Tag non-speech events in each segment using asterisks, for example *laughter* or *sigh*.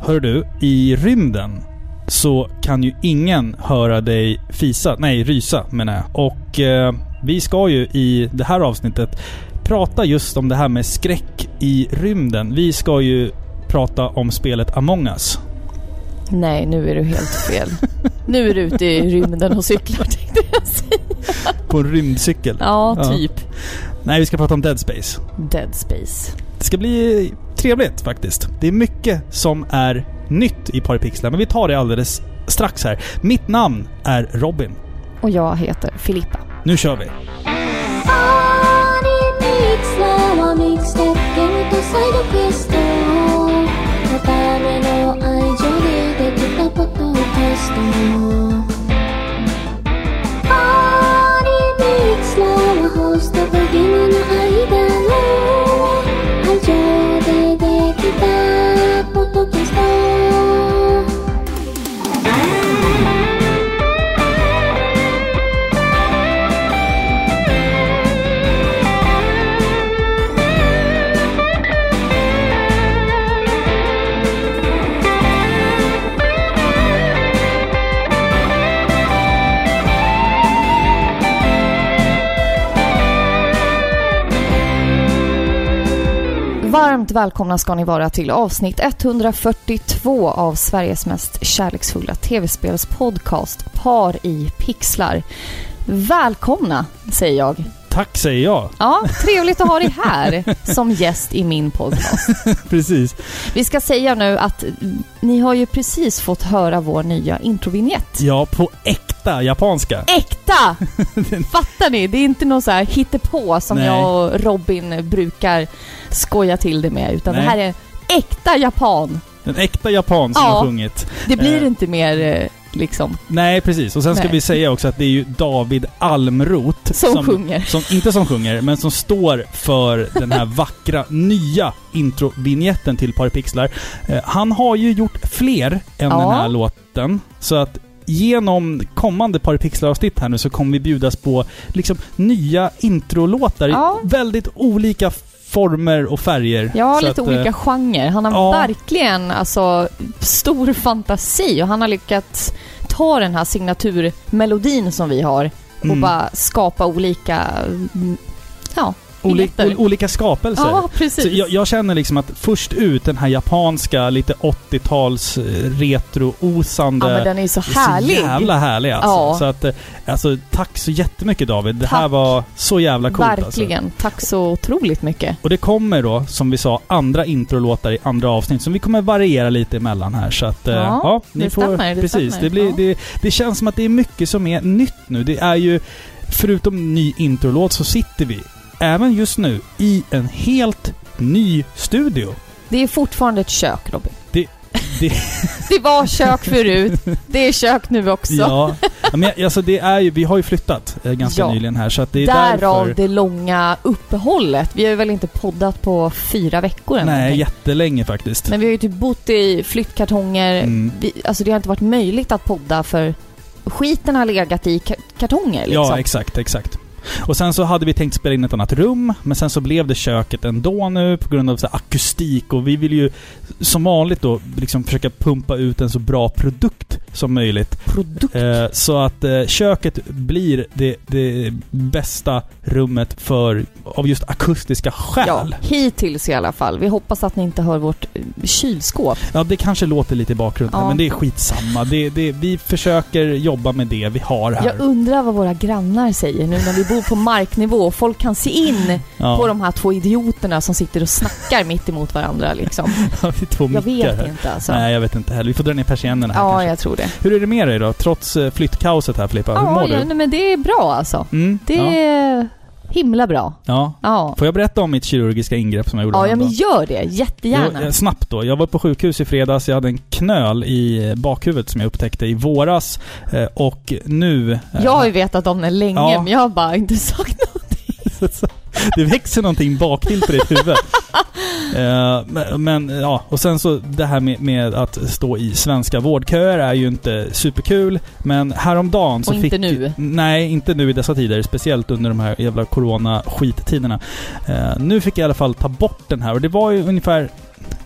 Hör du, i rymden så kan ju ingen höra dig fisa, nej rysa menar jag. Och eh, vi ska ju i det här avsnittet prata just om det här med skräck i rymden. Vi ska ju prata om spelet Among Us. Nej, nu är du helt fel. nu är du ute i rymden och cyklar tänkte jag säga. På en rymdcykel. Ja, Ja. typ. Nej, vi ska prata om Dead Space. Dead Space. Det ska bli trevligt faktiskt. Det är mycket som är nytt i Paripixlar, men vi tar det alldeles strax här. Mitt namn är Robin. Och jag heter Filippa. Nu kör vi! Varmt välkomna ska ni vara till avsnitt 142 av Sveriges mest kärleksfulla tv-spelspodcast Par i pixlar. Välkomna, säger jag. Tack säger jag. Ja, trevligt att ha dig här som gäst i min podcast. *laughs* Precis. Vi ska säga nu att ni har ju precis fått höra vår nya introvinjett. Ja, på äkta japanska. Äkta! *laughs* Fattar ni? Det är inte någon så här hittepå som Nej. jag och Robin brukar skoja till det med, utan Nej. det här är äkta japan. En äkta japan som Ja. har sjungit. Det blir Eh. inte mer eh, liksom Nej, precis. Och sen ska Nej. vi säga också att det är ju David Almroth som, sjunger. Som, inte som sjunger, men som står för den här vackra *laughs* nya introvinjetten till Paripixlar. Eh, han har ju gjort fler än Ja. den här låten. Så att genom kommande Paripixlar-avsnitt här nu så kommer vi bjudas på liksom nya introlåtar Ja. i väldigt olika former och färger. Ja, lite att, eh, olika genrer. Han har ja. verkligen alltså stor fantasi och han har lyckats ta den här signaturmelodin som vi har och mm, bara skapa olika, mm, ja, oli- ol- olika skapelser. ja precis. Så jag, jag känner liksom att först ut den här japanska, lite 80-tals eh, retro-osande ja, men den är ju så är Så härlig. jävla härlig alltså. Ja. Så att, eh, alltså, tack så jättemycket David. Det här Tack. var så jävla coolt alltså. Verkligen. Tack så otroligt mycket. Och det kommer då, som vi sa, andra introlåtar i andra avsnitt som vi kommer variera lite emellan här. Så att, eh, Ja, ja, ni det får... stämmer, det precis. stämmer. Det, blir, Ja. det, det känns som att det är mycket som är nytt nu. Det är ju, förutom ny introlåt så sitter vi, även just nu, i en helt ny studio. Det är fortfarande ett kök, Robin. Det, Det *laughs* var kök förut. Det är kök nu också. ja, men alltså det är ju, vi har ju flyttat eh, ganska Ja. nyligen här så att det är Därav därför... det långa uppehållet. Vi har ju väl inte poddat på fyra veckor än Nej, någonting. jättelänge faktiskt. Men vi har ju typ bott i flyttkartonger. Mm. Vi, alltså det har inte varit möjligt att podda för skiten har legat i ka- kartonger liksom. Ja, exakt, exakt. Och sen så hade vi tänkt spela in ett annat rum, men sen så blev det köket ändå nu på grund av så akustik och vi vill ju som vanligt då liksom försöka pumpa ut en så bra produkt som möjligt. Produkt. Eh, så att eh, köket blir det, det bästa rummet för, av just akustiska Ja, skäl. hittills i alla fall. Vi hoppas att ni inte hör vårt eh, kylskåp. Ja, det kanske låter lite i bakgrunden, Ja. men det är skitsamma. Det, det, vi försöker jobba med det vi har här. Jag undrar vad våra grannar säger nu när vi bor på marknivå och folk kan se in ja. på de här två idioterna som sitter och snackar mitt emot varandra liksom. *laughs* Ja, är två Jag vet här. inte alltså. Nej, jag vet inte heller. Vi får dra ner persiennerna här Ja, kanske. jag tror det. Hur är det med dig då? Trots eh, flyttkaoset här Filippa, hur Ja, mår ja, du? nej, men det är bra alltså. Mm, Det är himla bra. ja. Ja. Får jag berätta om mitt kirurgiska ingrepp som jag gjorde Ja, ja men gör det. Jättegärna. Jag, snabbt då. Jag var på sjukhus i fredags, jag hade en knöl i bakhuvudet som jag upptäckte i våras. Eh, och nu... eh, Jag har ju vetat om den länge, Ja. men jag har bara inte sagt något. *laughs* *laughs* det växer någonting baktill på ditt huvud. Eh, men, ja, och sen så det här med, med att stå i svenska vårdköer är ju inte superkul. Men häromdagen så Och inte fick... nu. Nej, inte nu i dessa tider. Speciellt under de här jävla corona-skittiderna. Eh, nu fick jag i alla fall ta bort den här och det var ju ungefär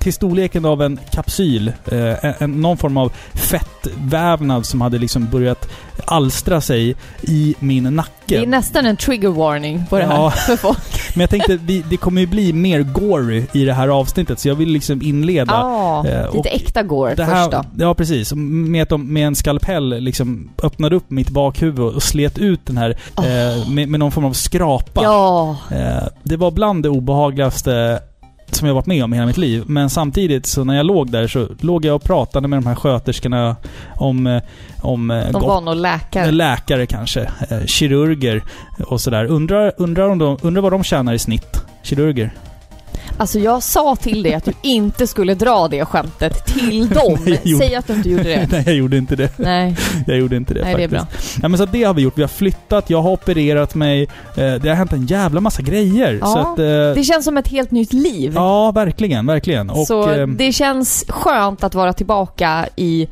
till storleken av en kapsyl. Eh, en, någon form av fettvävnad som hade liksom börjat alstra sig i min nacke. Det är nästan en trigger warning på det här Ja. för folk. *laughs* Men jag tänkte, vi, det kommer ju bli mer gory i det här avsnittet, så jag vill liksom inleda Ja, Eh, lite äkta gore det först här, då. Ja, precis. Med att de med en skalpell liksom öppnade upp mitt bakhuvud och slet ut den här eh, med, med någon form av skrapa. Ja, Eh, det var bland det obehagligaste som jag varit med om i hela mitt liv. Men samtidigt så när jag låg där så låg jag och pratade med de här sköterskorna om, eh, om eh, de var nog läkare. läkare kanske, eh, kirurger och sådär. Undrar, undrar, om de, undrar vad de tjänar i snitt? Kirurger. Alltså jag sa till dig att du inte skulle dra det skämtet till *laughs* dem. Nej, gjorde- Säg att du inte gjorde det. *laughs* Nej, jag gjorde inte det. Nej, Jag gjorde inte det nej det är faktiskt. bra. Ja, men så det har vi gjort. Vi har flyttat, jag har opererat mig. Eh, det har hänt en jävla massa grejer. Ja, så att, eh, Det känns som ett helt nytt liv. ja, verkligen, verkligen. Och, så eh, det känns skönt att vara tillbaka i,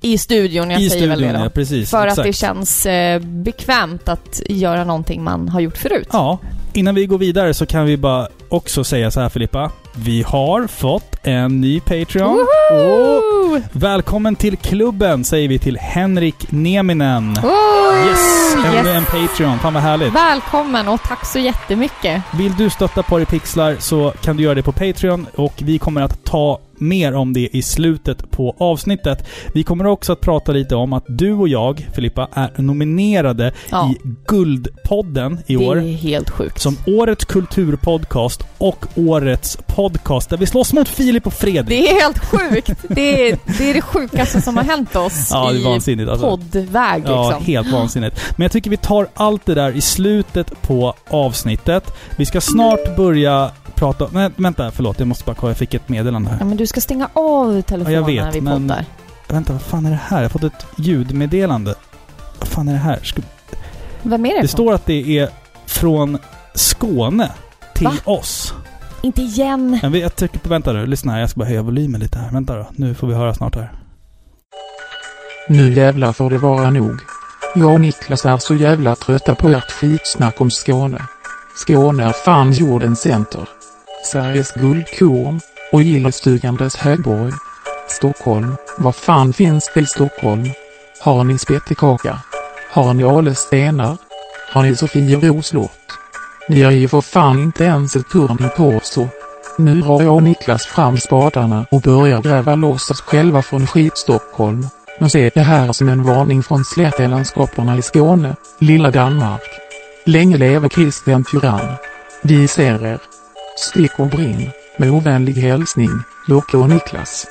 i studion, jag I säger väl studion, det då. ja precis. För exakt. att det känns eh, bekvämt att göra någonting man har gjort förut. Ja, innan vi går vidare så kan vi bara också säga så här Filippa. Vi har fått en ny Patreon. Woho! välkommen till klubben säger vi till Henrik Nieminen. Woho! Yes! Ännu Yes. en Patreon. Fan vad härligt. Välkommen och tack så jättemycket. Vill du stötta Porrpixlar så kan du göra det på Patreon och vi kommer att ta mer om det i slutet på avsnittet. Vi kommer också att prata lite om att du och jag, Filippa, är nominerade Ja. i Guldpodden i Det år. är helt sjukt. Som Årets Kulturpodcast och Årets Podcast där vi slåss mot Filip och Fredrik. Det är helt sjukt. Det är det, är det sjukaste som har hänt oss Ja, det är i vansinnigt alltså. poddväg Ja, liksom. helt vansinnigt. Men jag tycker vi tar allt det där i slutet på avsnittet. Vi ska snart börja prata... Nej, vänta, förlåt. Jag måste bara kolla. Jag fick ett meddelande här. Ja, men du ska stänga av telefonen Ja, jag vet, när vi men- poddar. Vänta, vad fan är det här? Jag har fått ett ljudmeddelande. Vad fan är det här? Ska... Vem är det, Det ifrån? står att det är från Skåne till Va? oss. Inte igen. Men vi- jag trycker på... Vänta nu. Lyssna här. Jag ska bara höja volymen lite här. Vänta då. Nu får vi höra snart här. Nu jävlar får det vara nog. Jag och Niklas är så jävla trötta på ert skitsnack om Skåne. Skåne är fan jordens center. Sveriges guldkorn och gillestugan dess högborg. Stockholm, vad fan finns det i Stockholm? Har ni spettekaka? Har ni Ale stenar? Har ni Sofiero slott? Ni har ju för fan inte ens ett turn på så. Nu drar jag och Niklas fram spadarna och börjar gräva loss oss själva från skit-Stockholm. Men se det här som en varning från slättelandskaperna i Skåne, lilla Danmark. Länge leve Christian Tyrann. Vi ser er. Stick och brinn. Med ovänlig hälsning, Jocke och Niklas.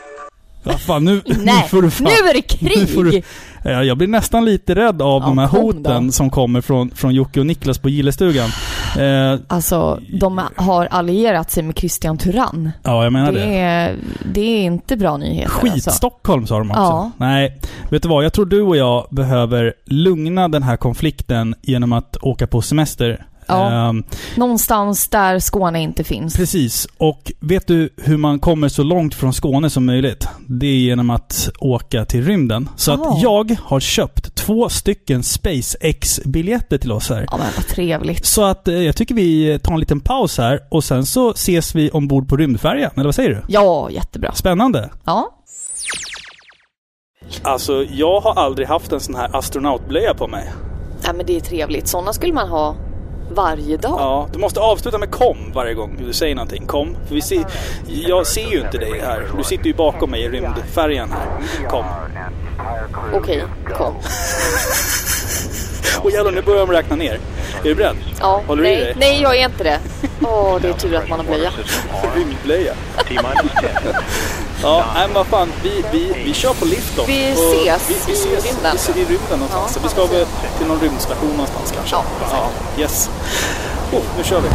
Ja, fan, nu, nu Nej, får du fan... nu är det Nu får du- krig! Ja, jag blir nästan lite rädd av Ja, de här hoten då. som kommer från, från Jocke och Niklas på Gillestugan. Eh, Alltså, de har allierat sig med Christian Tyrann. ja, jag menar Det det. är, det är inte bra nyheter alltså. Skit-Stockholm sa de också. Ja. Nej, vet du vad? Jag tror du och jag behöver lugna den här konflikten genom att åka på semester. Ja. Ehm, Någonstans där Skåne inte finns. precis. Och vet du hur man kommer så långt från Skåne som möjligt? Det är genom att åka till rymden. Så Ah. att jag har köpt två stycken SpaceX-biljetter till oss här. Ja men vad trevligt. Så att eh, jag tycker vi tar en liten paus här och sen så ses vi ombord på rymdfärjan. Eller vad säger du? Ja, jättebra. Spännande! Ja. Alltså, jag har aldrig haft en sån här astronautblöja på mig. ja, men det är trevligt. Sådana skulle man ha varje dag. Ja, du måste avsluta med kom varje gång du säger någonting. Kom. För vi ser, jag ser ju inte dig här. Du sitter ju bakom mig i rymdfärjan här. Kom. Okej, kom. *laughs* Och jävlar, nu börjar de räkna ner. Är du beredd? Ja, Håller du i nej, dig? nej, jag är inte det. Åh, det är tur att man har blöja. Rymdblöja. Ja, nej men vad fan. Vi, vi, vi kör på lift då. Vi Och ses vi, vi i ses rymden. Vi ses i rymden någonstans. Ja, vi ska väl till någon rymdstation någonstans kanske. Ja, ja Yes. Oh, nu kör vi.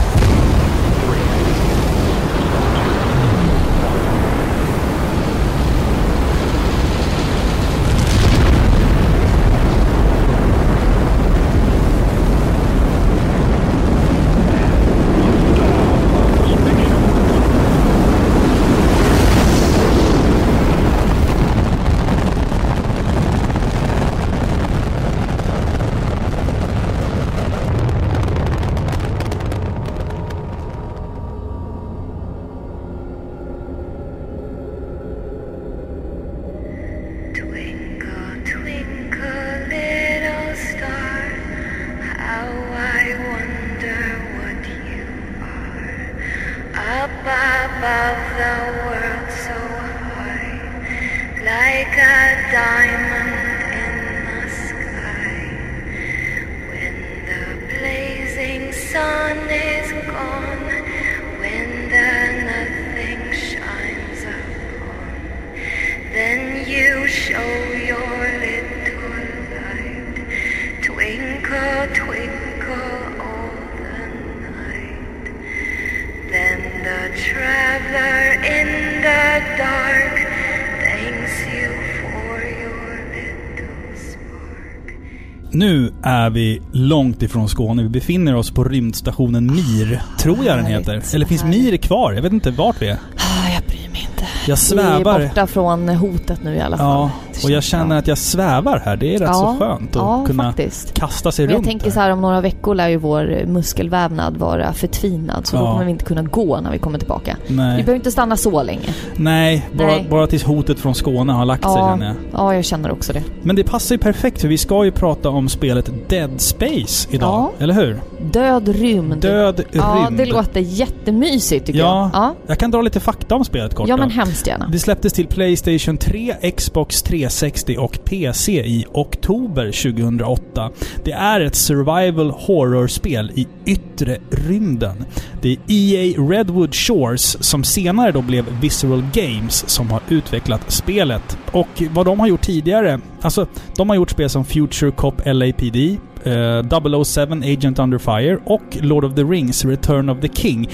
Långt ifrån Skåne. Vi befinner oss på rymdstationen Mir. Tror jag den heter. Eller finns. Mir kvar? Jag vet inte vart vi är. Ah, jag bryr mig inte. Jag Vi svävar. är borta från hotet nu i alla fall. Ja, och jag känner att jag svävar här. Det är rätt så skönt att ja, kunna faktiskt. kasta sig Men jag runt tänker här. så här, om några veckor lär ju vår muskelvävnad vara förtvinad. Så då Ja. kommer vi inte kunna gå när vi kommer tillbaka. Vi Nej, behöver inte stanna så länge. Nej, bara, Nej. bara tills hotet från Skåne har lagt sig Ja, känner jag. ja, jag känner också det. Men det passar ju perfekt för vi ska ju prata om spelet Dead Space idag. Ja. Eller hur? Död rymd. Död Ja, rymd. det låter jättemysigt tycker Ja. jag. Ja, Jag kan dra lite fakta om spelet kort ja då. men hemskt gärna. Det släpptes till Playstation 3, Xbox 360 och PC i oktober 2008. Det är ett survival horror-spel i yttre rymden. Det är EA Redwood Shores som senare då blev Visceral Games som har utvecklat spelet. Och vad de har gjort tidigare, alltså de har gjort spel som Future Cop LAPD, eh, 007 Agent Under Fire och Lord of the Rings Return of the King.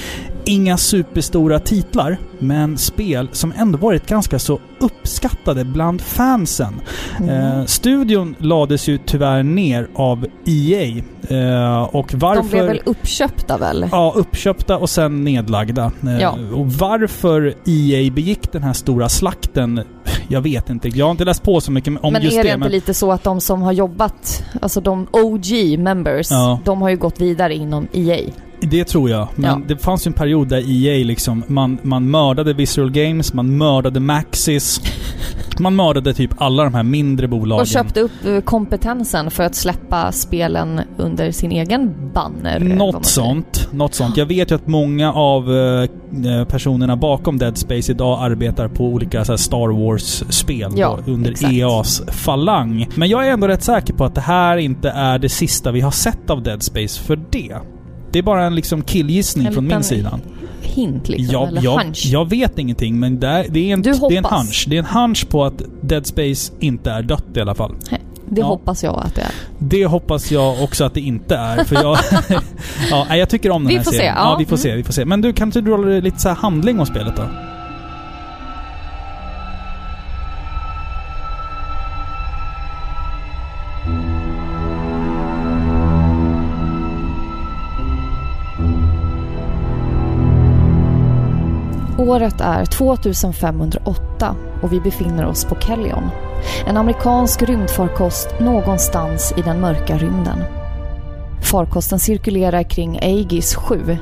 Inga superstora titlar, men spel som ändå varit ganska så uppskattade bland fansen. Mm. Eh, studion lades ju tyvärr ner av EA. Eh, och varför... De blev väl uppköpta väl? Ja, uppköpta och sen nedlagda. Eh, Ja. Och varför EA begick den här stora slakten, jag vet inte. Jag har inte läst på så mycket om men just är det det. inte lite så att de som har jobbat, alltså de OG members, Ja. de har ju gått vidare inom EA. Det tror jag. Men Ja. det fanns ju en period där EA liksom, man, man mördade Visual Games, man mördade Maxis. *laughs* Man mördade typ alla de här mindre bolagen. Och köpte upp eh, kompetensen för att släppa spelen under sin egen banner. Något sånt. Något sånt. Jag vet ju att många av eh, personerna bakom Dead Space idag arbetar på olika Star Wars-spel Ja, då, under exakt. EAs falang. Men jag är ändå rätt säker på att det här inte är det sista vi har sett av Dead Space för det. Det är bara en liksom killgissning En från min sida. Hint liksom, Jag, eller jag, hunch. jag vet ingenting, men det är, det, är en, det är en hunch. Det är en hunch på att Dead Space inte är dött i alla fall. Det Ja. hoppas jag att det är. Det hoppas jag också att det inte är. För jag, *laughs* ja, jag tycker om den Vi här får se, serien. ja. Ja, vi får Mm. se. Vi får se. Men du, kan inte du dra lite så här handling om spelet då? Året är 2508 och vi befinner oss på Kellion. En amerikansk rymdfarkost någonstans i den mörka rymden. Farkosten cirkulerar kring Aegis 7,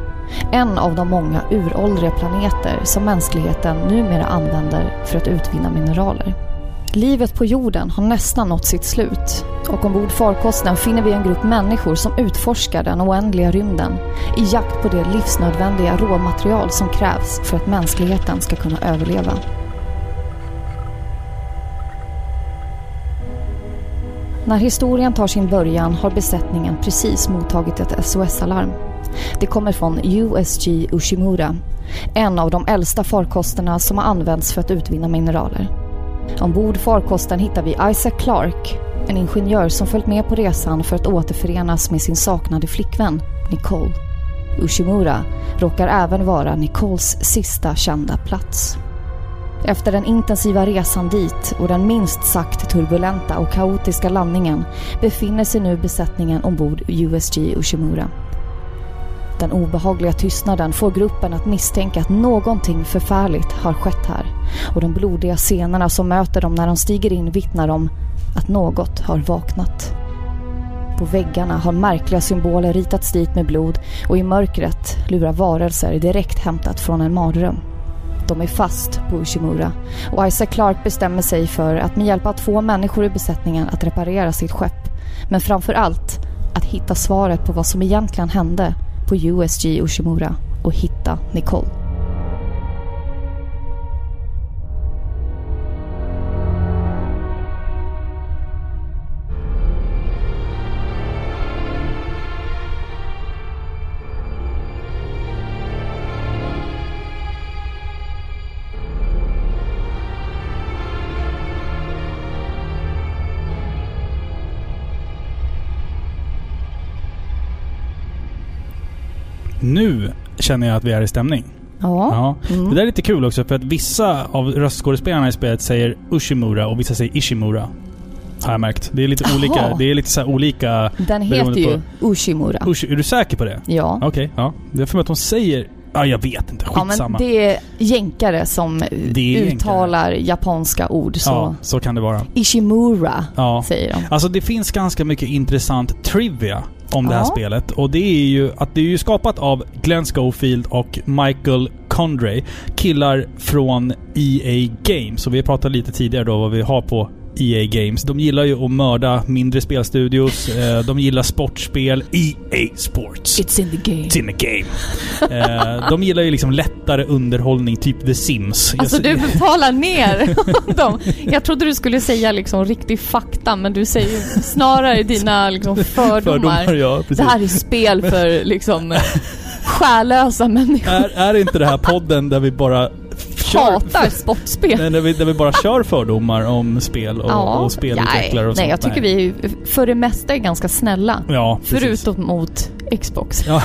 en av de många uråldriga planeter som mänskligheten numera använder för att utvinna mineraler. Livet på jorden har nästan nått sitt slut och ombord farkosten finner vi en grupp människor som utforskar den oändliga rymden i jakt på det livsnödvändiga råmaterial som krävs för att mänskligheten ska kunna överleva. När historien tar sin början har besättningen precis mottagit ett SOS-alarm. Det kommer från USG Ushimura, en av de äldsta farkosterna som har använts för att utvinna mineraler. Ombord farkosten hittar vi Isaac Clark, en ingenjör som följt med på resan för att återförenas med sin saknade flickvän, Nicole. Ushimura råkar även vara Nicoles sista kända plats. Efter den intensiva resan dit och den minst sagt turbulenta och kaotiska landningen befinner sig nu besättningen ombord USG Ushimura. Den obehagliga tystnaden får gruppen att misstänka att någonting förfärligt har skett här och de blodiga scenerna som möter dem när de stiger in vittnar om att något har vaknat. På väggarna har märkliga symboler ritats dit med blod och i mörkret lurar varelser direkt hämtat från en mardröm. De är fast på Ushimura och Isaac Clark bestämmer sig för att med hjälp av två människor i besättningen att reparera sitt skepp. Men framför allt att hitta svaret på vad som egentligen hände på USG Ushimura och hitta Nicole. Nu känner jag att vi är i stämning. Ja. Ja. Mm. Det där är lite kul också för att vissa av röstskådespelarna i spelet säger Ushimura och vissa säger Ishimura. Har jag märkt. Det är lite Jaha. olika. Det är lite så olika... Den heter ju Ushimura. Ush, är du säker på det? Ja. Okej, ja. Det är för mig att de säger... Ja, jag vet inte. Ja, Skitsamma. men det är jänkare som är uttalar japanska ord. Så Ja, så kan det vara. Ishimura Ja. säger de. Alltså det finns ganska mycket intressant trivia om det här Ja. spelet. Och det är ju att det är ju skapat av Glenn Schofield och Michael Condrey. Killar från EA Games. Och vi pratat lite tidigare då vad vi har på EA Games. De gillar ju att mörda mindre spelstudios. Eh, de gillar sportspel. EA Sports. It's in the game. It's in the game. Eh, de gillar ju liksom lättare underhållning, typ The Sims. Alltså Jag- du talar ner dem. Jag trodde du skulle säga liksom riktig fakta, men du säger snarare dina liksom fördomar. Fördomar, ja. Det här är spel för liksom *laughs* själlösa människor. Är, är inte det här podden där vi bara Hatar sportspel. Nej, där, vi, där vi bara kör fördomar om spel och, och spelutvecklare och nej, sånt? jag tycker vi för det mesta är ganska snälla. Ja. Förutom mot Xbox. *laughs* Ja,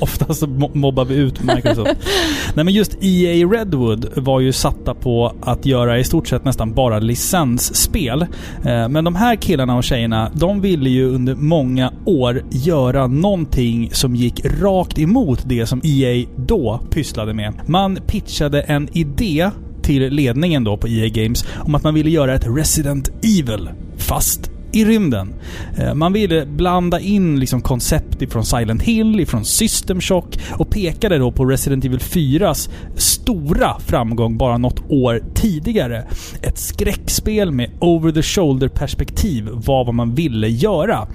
oftast mobbar vi ut Microsoft. *laughs* Nej men just EA Redwood var ju satta på att göra i stort sett nästan bara licensspel. Eh, Men de här killarna och tjejerna, de ville ju under många år göra någonting som gick rakt emot det som EA då pysslade med. Man pitchade en idé till ledningen då på EA Games om att man ville göra ett Resident Evil, fast i rymden. Eh, man ville blanda in liksom koncept ifrån Silent Hill, ifrån System Shock och pekade då på Resident Evil 4s stora framgång bara något år tidigare. Ett skräckspel med over the shoulder perspektiv var vad man ville göra.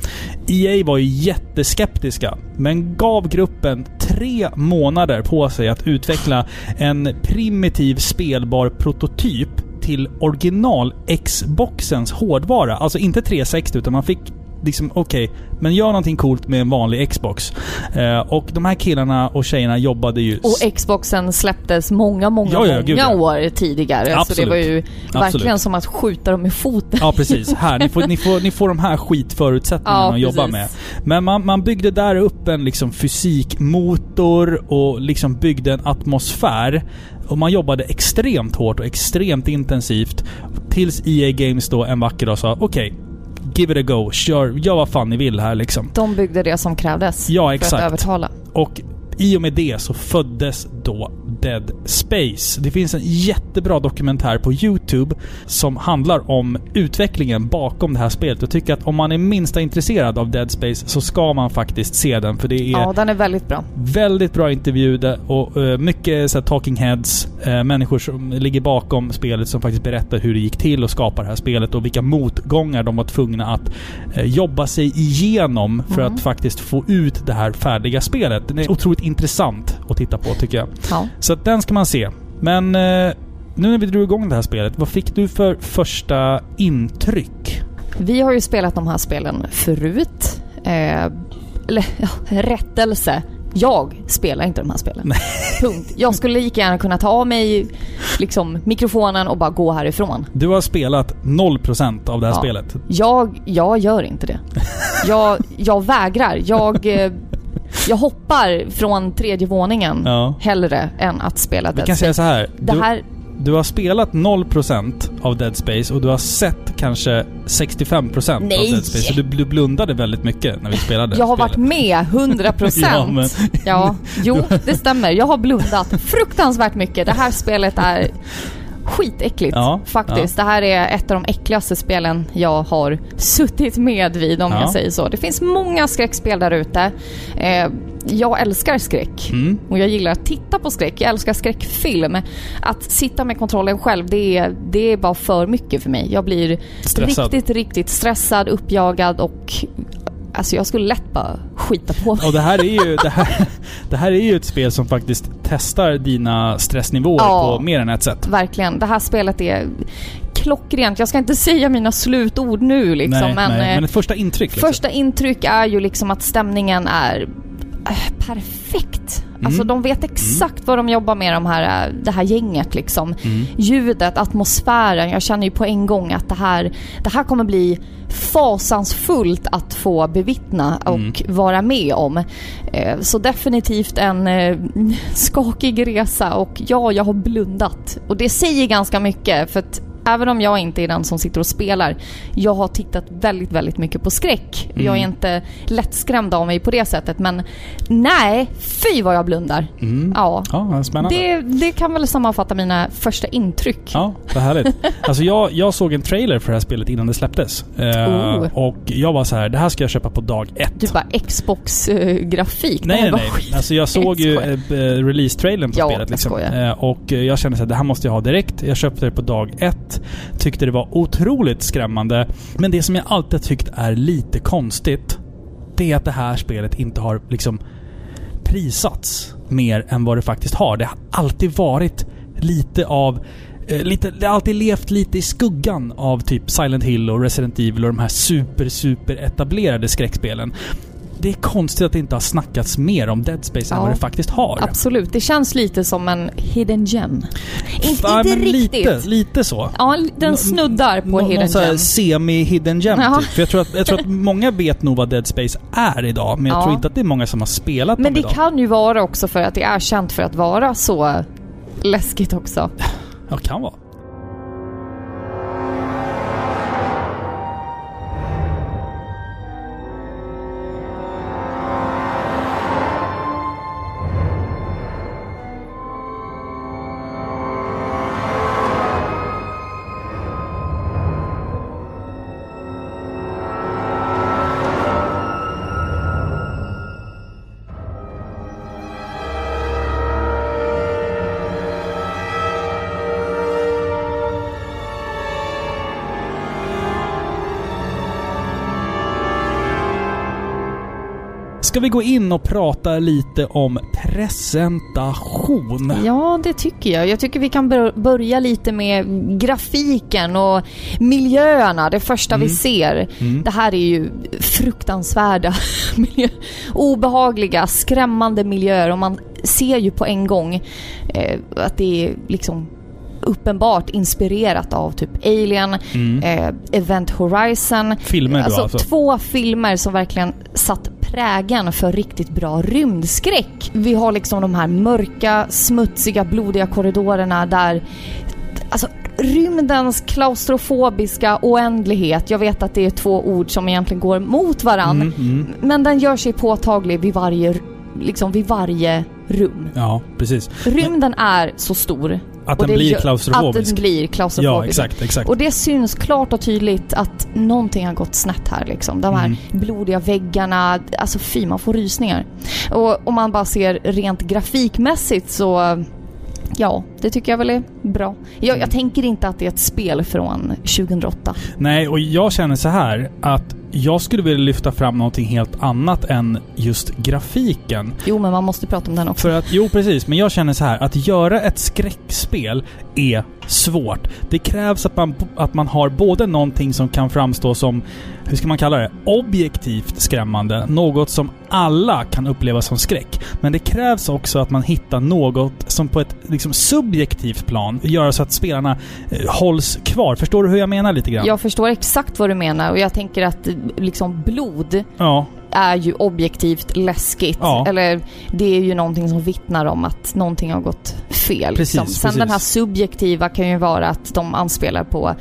EA var ju jätteskeptiska, men gav gruppen tre månader på sig att utveckla en primitiv spelbar prototyp till original Xboxens hårdvara. Alltså inte 360 utan man fick liksom, okej, men gör någonting coolt med en vanlig Xbox. Eh, och de här killarna och tjejerna jobbade ju... Och Xboxen släpptes många, många, Ja, ja, många ja. år tidigare. Så Absolut. det var ju verkligen Absolut. som att skjuta dem i foten. Ja precis. Här, ni får, ni får, ni får de här skitförutsättningarna att jobba med. Men man, man byggde där upp en liksom fysikmotor och liksom byggde en atmosfär. Och man jobbade extremt hårt och extremt intensivt. Tills EA Games då en vacker dag sa okej, give it a go. Kör, gör vad fan ni vill här liksom. De byggde det som krävdes Ja, för att exakt. övertala. Och i och med det så föddes då Dead Space. Det finns en jättebra dokumentär på YouTube som handlar om utvecklingen bakom det här spelet. Jag tycker att om man är minsta intresserad av Dead Space så ska man faktiskt se den. För det är Ja, den är väldigt bra. väldigt bra intervju och eh, mycket så här, talking heads. eh, människor som ligger bakom spelet som faktiskt berättar hur det gick till att skapa det här spelet och vilka motgångar de var tvungna att eh, jobba sig igenom för Mm. att faktiskt få ut det här färdiga spelet. Den är otroligt intressant att titta på tycker jag. Ja. Så att den ska man se. Men eh, nu när vi drog igång det här spelet, vad fick du för första intryck? Vi har ju spelat de här spelen förut. Eh, eller, ja, rättelse. Jag spelar inte de här spelen. Punkt. Jag skulle lika gärna kunna ta av mig liksom, mikrofonen och bara gå härifrån. Du har spelat 0% av det här Ja. spelet. Jag, jag gör inte det. Jag, jag vägrar. Jag, eh, jag hoppar från tredje våningen Ja. hellre än att spela Vi Dead kan säga Space. så här. Det Du, här, du har spelat 0% av Dead Space och du har sett kanske 65% av Nej. Dead Space. Så du, du blundade väldigt mycket när vi spelade jag har spelet. varit med 100 *laughs* procent. Ja, men- Ja, jo, *laughs* det stämmer. Jag har blundat fruktansvärt mycket. Det här spelet är skitäckligt Ja, faktiskt. Det här är ett av de äckligaste spelen jag har suttit med vid om Ja. jag säger så. Det finns många skräckspel där ute. Eh, jag älskar skräck Mm. och jag gillar att titta på skräck. Jag älskar skräckfilm. Att sitta med kontrollen själv, det är, det är bara för mycket för mig. Jag blir Stressad. riktigt, riktigt stressad, uppjagad och Alltså jag skulle lätt bara skita på mig. Och det här är ju det här, det här är ju ett spel som faktiskt testar dina stressnivåer Ja. på mer än ett sätt. Verkligen. Det här spelet är klockrent. Jag ska inte säga mina slutord nu liksom, nej, men, nej, eh, men ett första intryck liksom. första intryck är ju liksom att stämningen är perfekt. Mm. Alltså de vet exakt vad de jobbar med, de här, eh, det här gänget liksom. Mm. Ljudet, atmosfären. Jag känner ju på en gång att det här, det här kommer bli fasansfullt att få bevittna och Mm. vara med om. Eh, Så definitivt en skakig resa och ja, jag har blundat. Och det säger ganska mycket för att även om jag inte är den som sitter och spelar, jag har tittat väldigt, väldigt mycket på skräck. Mm. Jag är inte lättskrämd av mig på det sättet men nej, fy vad jag blundar. Mm. Ja. Ja, spännande. Det, det kan väl sammanfatta mina första intryck. Ja, vad härligt. Alltså jag, jag såg en trailer för det här spelet innan det släpptes. Eh, Oh. Och jag var så här, det här ska jag köpa på dag ett. Du bara Xbox-grafik. Nej, nej, nej. Alltså jag såg ju Jag eh, skojar. release-trailern på Ja, spelet. jag Liksom. skojar. Eh, och eh, jag kände att det här måste jag ha direkt. Jag köpte det på dag ett. Tyckte det var otroligt skrämmande. Men det som jag alltid tyckt är lite konstigt, det är att det här spelet inte har liksom prisats mer än vad det faktiskt har. Det har alltid varit lite av eh, Lite, det har alltid levt lite i skuggan av typ Silent Hill och Resident Evil och de här super, super etablerade skräckspelen. Det är konstigt att det inte har snackats mer om Dead Space än Ja. vad det faktiskt har. Absolut. Det känns lite som en hidden gem. Inte, Ja, inte riktigt. Lite, lite så. Ja, den snuddar på Nå- hidden gem. semi-hidden gem Ja. typ. För jag tror, att, jag tror att många vet nog vad Dead Space är idag, men jag Ja. tror inte att det är många som har spelat Men det idag. kan ju vara också för att det är känt för att vara så läskigt också. Ja, kan vara. Ska vi gå in och prata lite om presentation? Ja, det tycker jag. Jag tycker vi kan bör- börja lite med grafiken och miljöerna, det första vi Mm. ser. Mm. Det här är ju fruktansvärda, *laughs* miljö, obehagliga, skrämmande miljöer och man ser ju på en gång eh, att det är liksom uppenbart inspirerat av typ Alien, Mm. eh, Event Horizon. Filmer då Alltså, alltså? två filmer som verkligen satt prägen för riktigt bra rymdskräck. Vi har liksom de här mörka, smutsiga, blodiga korridorerna där Alltså rymdens klaustrofobiska oändlighet. Jag vet att det är två ord som egentligen går mot varann. Mm, mm. Men den gör sig påtaglig vid varje, liksom vid varje rum. Ja, precis. Rymden är så stor. Att och den det blir klaustrofobisk. Att den blir klaustrofobisk. Ja, exakt, exakt. Och det syns klart och tydligt att någonting har gått snett här liksom. De här Mm. blodiga väggarna, alltså fy, man får rysningar. Och om man bara ser rent grafikmässigt så Ja, det tycker jag väl är bra. Jag, Mm. jag tänker inte att det är ett spel från 2008. Nej, och jag känner så här att jag skulle vilja lyfta fram någonting helt annat än just grafiken. Jo, men man måste prata om den också. För att, jo precis, men jag känner så här att göra ett skräckspel är svårt. Det krävs att man, att man har både någonting som kan framstå som, hur ska man kalla det, objektivt skrämmande. Något som alla kan uppleva som skräck. Men det krävs också att man hittar något som på ett liksom, subjektivt plan gör så att spelarna eh, hålls kvar. Förstår du hur jag menar lite grann? Jag förstår exakt vad du menar och jag tänker att eh, liksom blod Ja. är ju objektivt läskigt. Ja. Eller det är ju någonting som vittnar om att någonting har gått fel. Precis, liksom. Sen precis. den här subjektiva kan ju vara att de anspelar på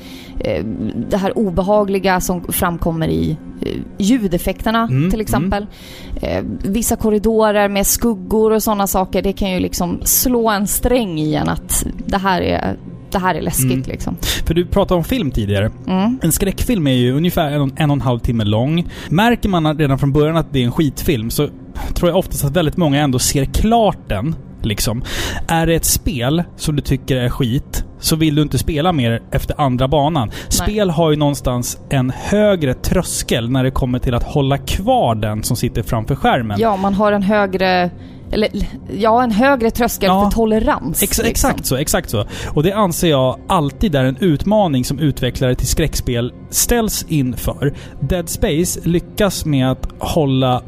det här obehagliga som framkommer i eh, ljudeffekterna Mm, till exempel. Eh, vissa korridorer med skuggor och sådana saker, det kan ju liksom slå en sträng i en att det här är, det här är läskigt Mm. liksom. För du pratade om film tidigare. Mm. En skräckfilm är ju ungefär en, en och en halv timme lång. Märker man redan från början att det är en skitfilm så tror jag oftast att väldigt många ändå ser klart den. Liksom. Är det ett spel som du tycker är skit så vill du inte spela mer efter andra banan. Spel har ju någonstans en högre tröskel när det kommer till att hålla kvar den som sitter framför skärmen. Ja, man har en högre eller ja, en högre tröskel Ja. för tolerans. Ex liksom. Exakt så, exakt så. Och det anser jag alltid är en utmaning som utvecklare till skräckspel ställs inför. Dead Space lyckas med att hålla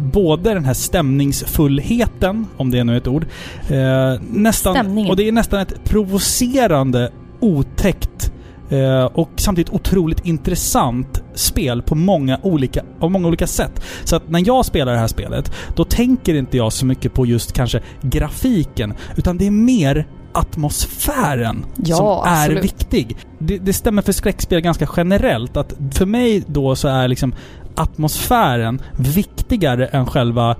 både den här stämningsfullheten, om det nu är ett ord, eh, nästan, Stämningen. och det är nästan ett provocerande, otäckt eh, och samtidigt otroligt intressant spel på många olika, av många olika sätt. Så att när jag spelar det här spelet, då tänker inte jag så mycket på just kanske grafiken, utan det är mer atmosfären Ja, som är absolut. viktig. Det, det stämmer för skräckspel ganska generellt. Att för mig då så är liksom atmosfären viktigare än själva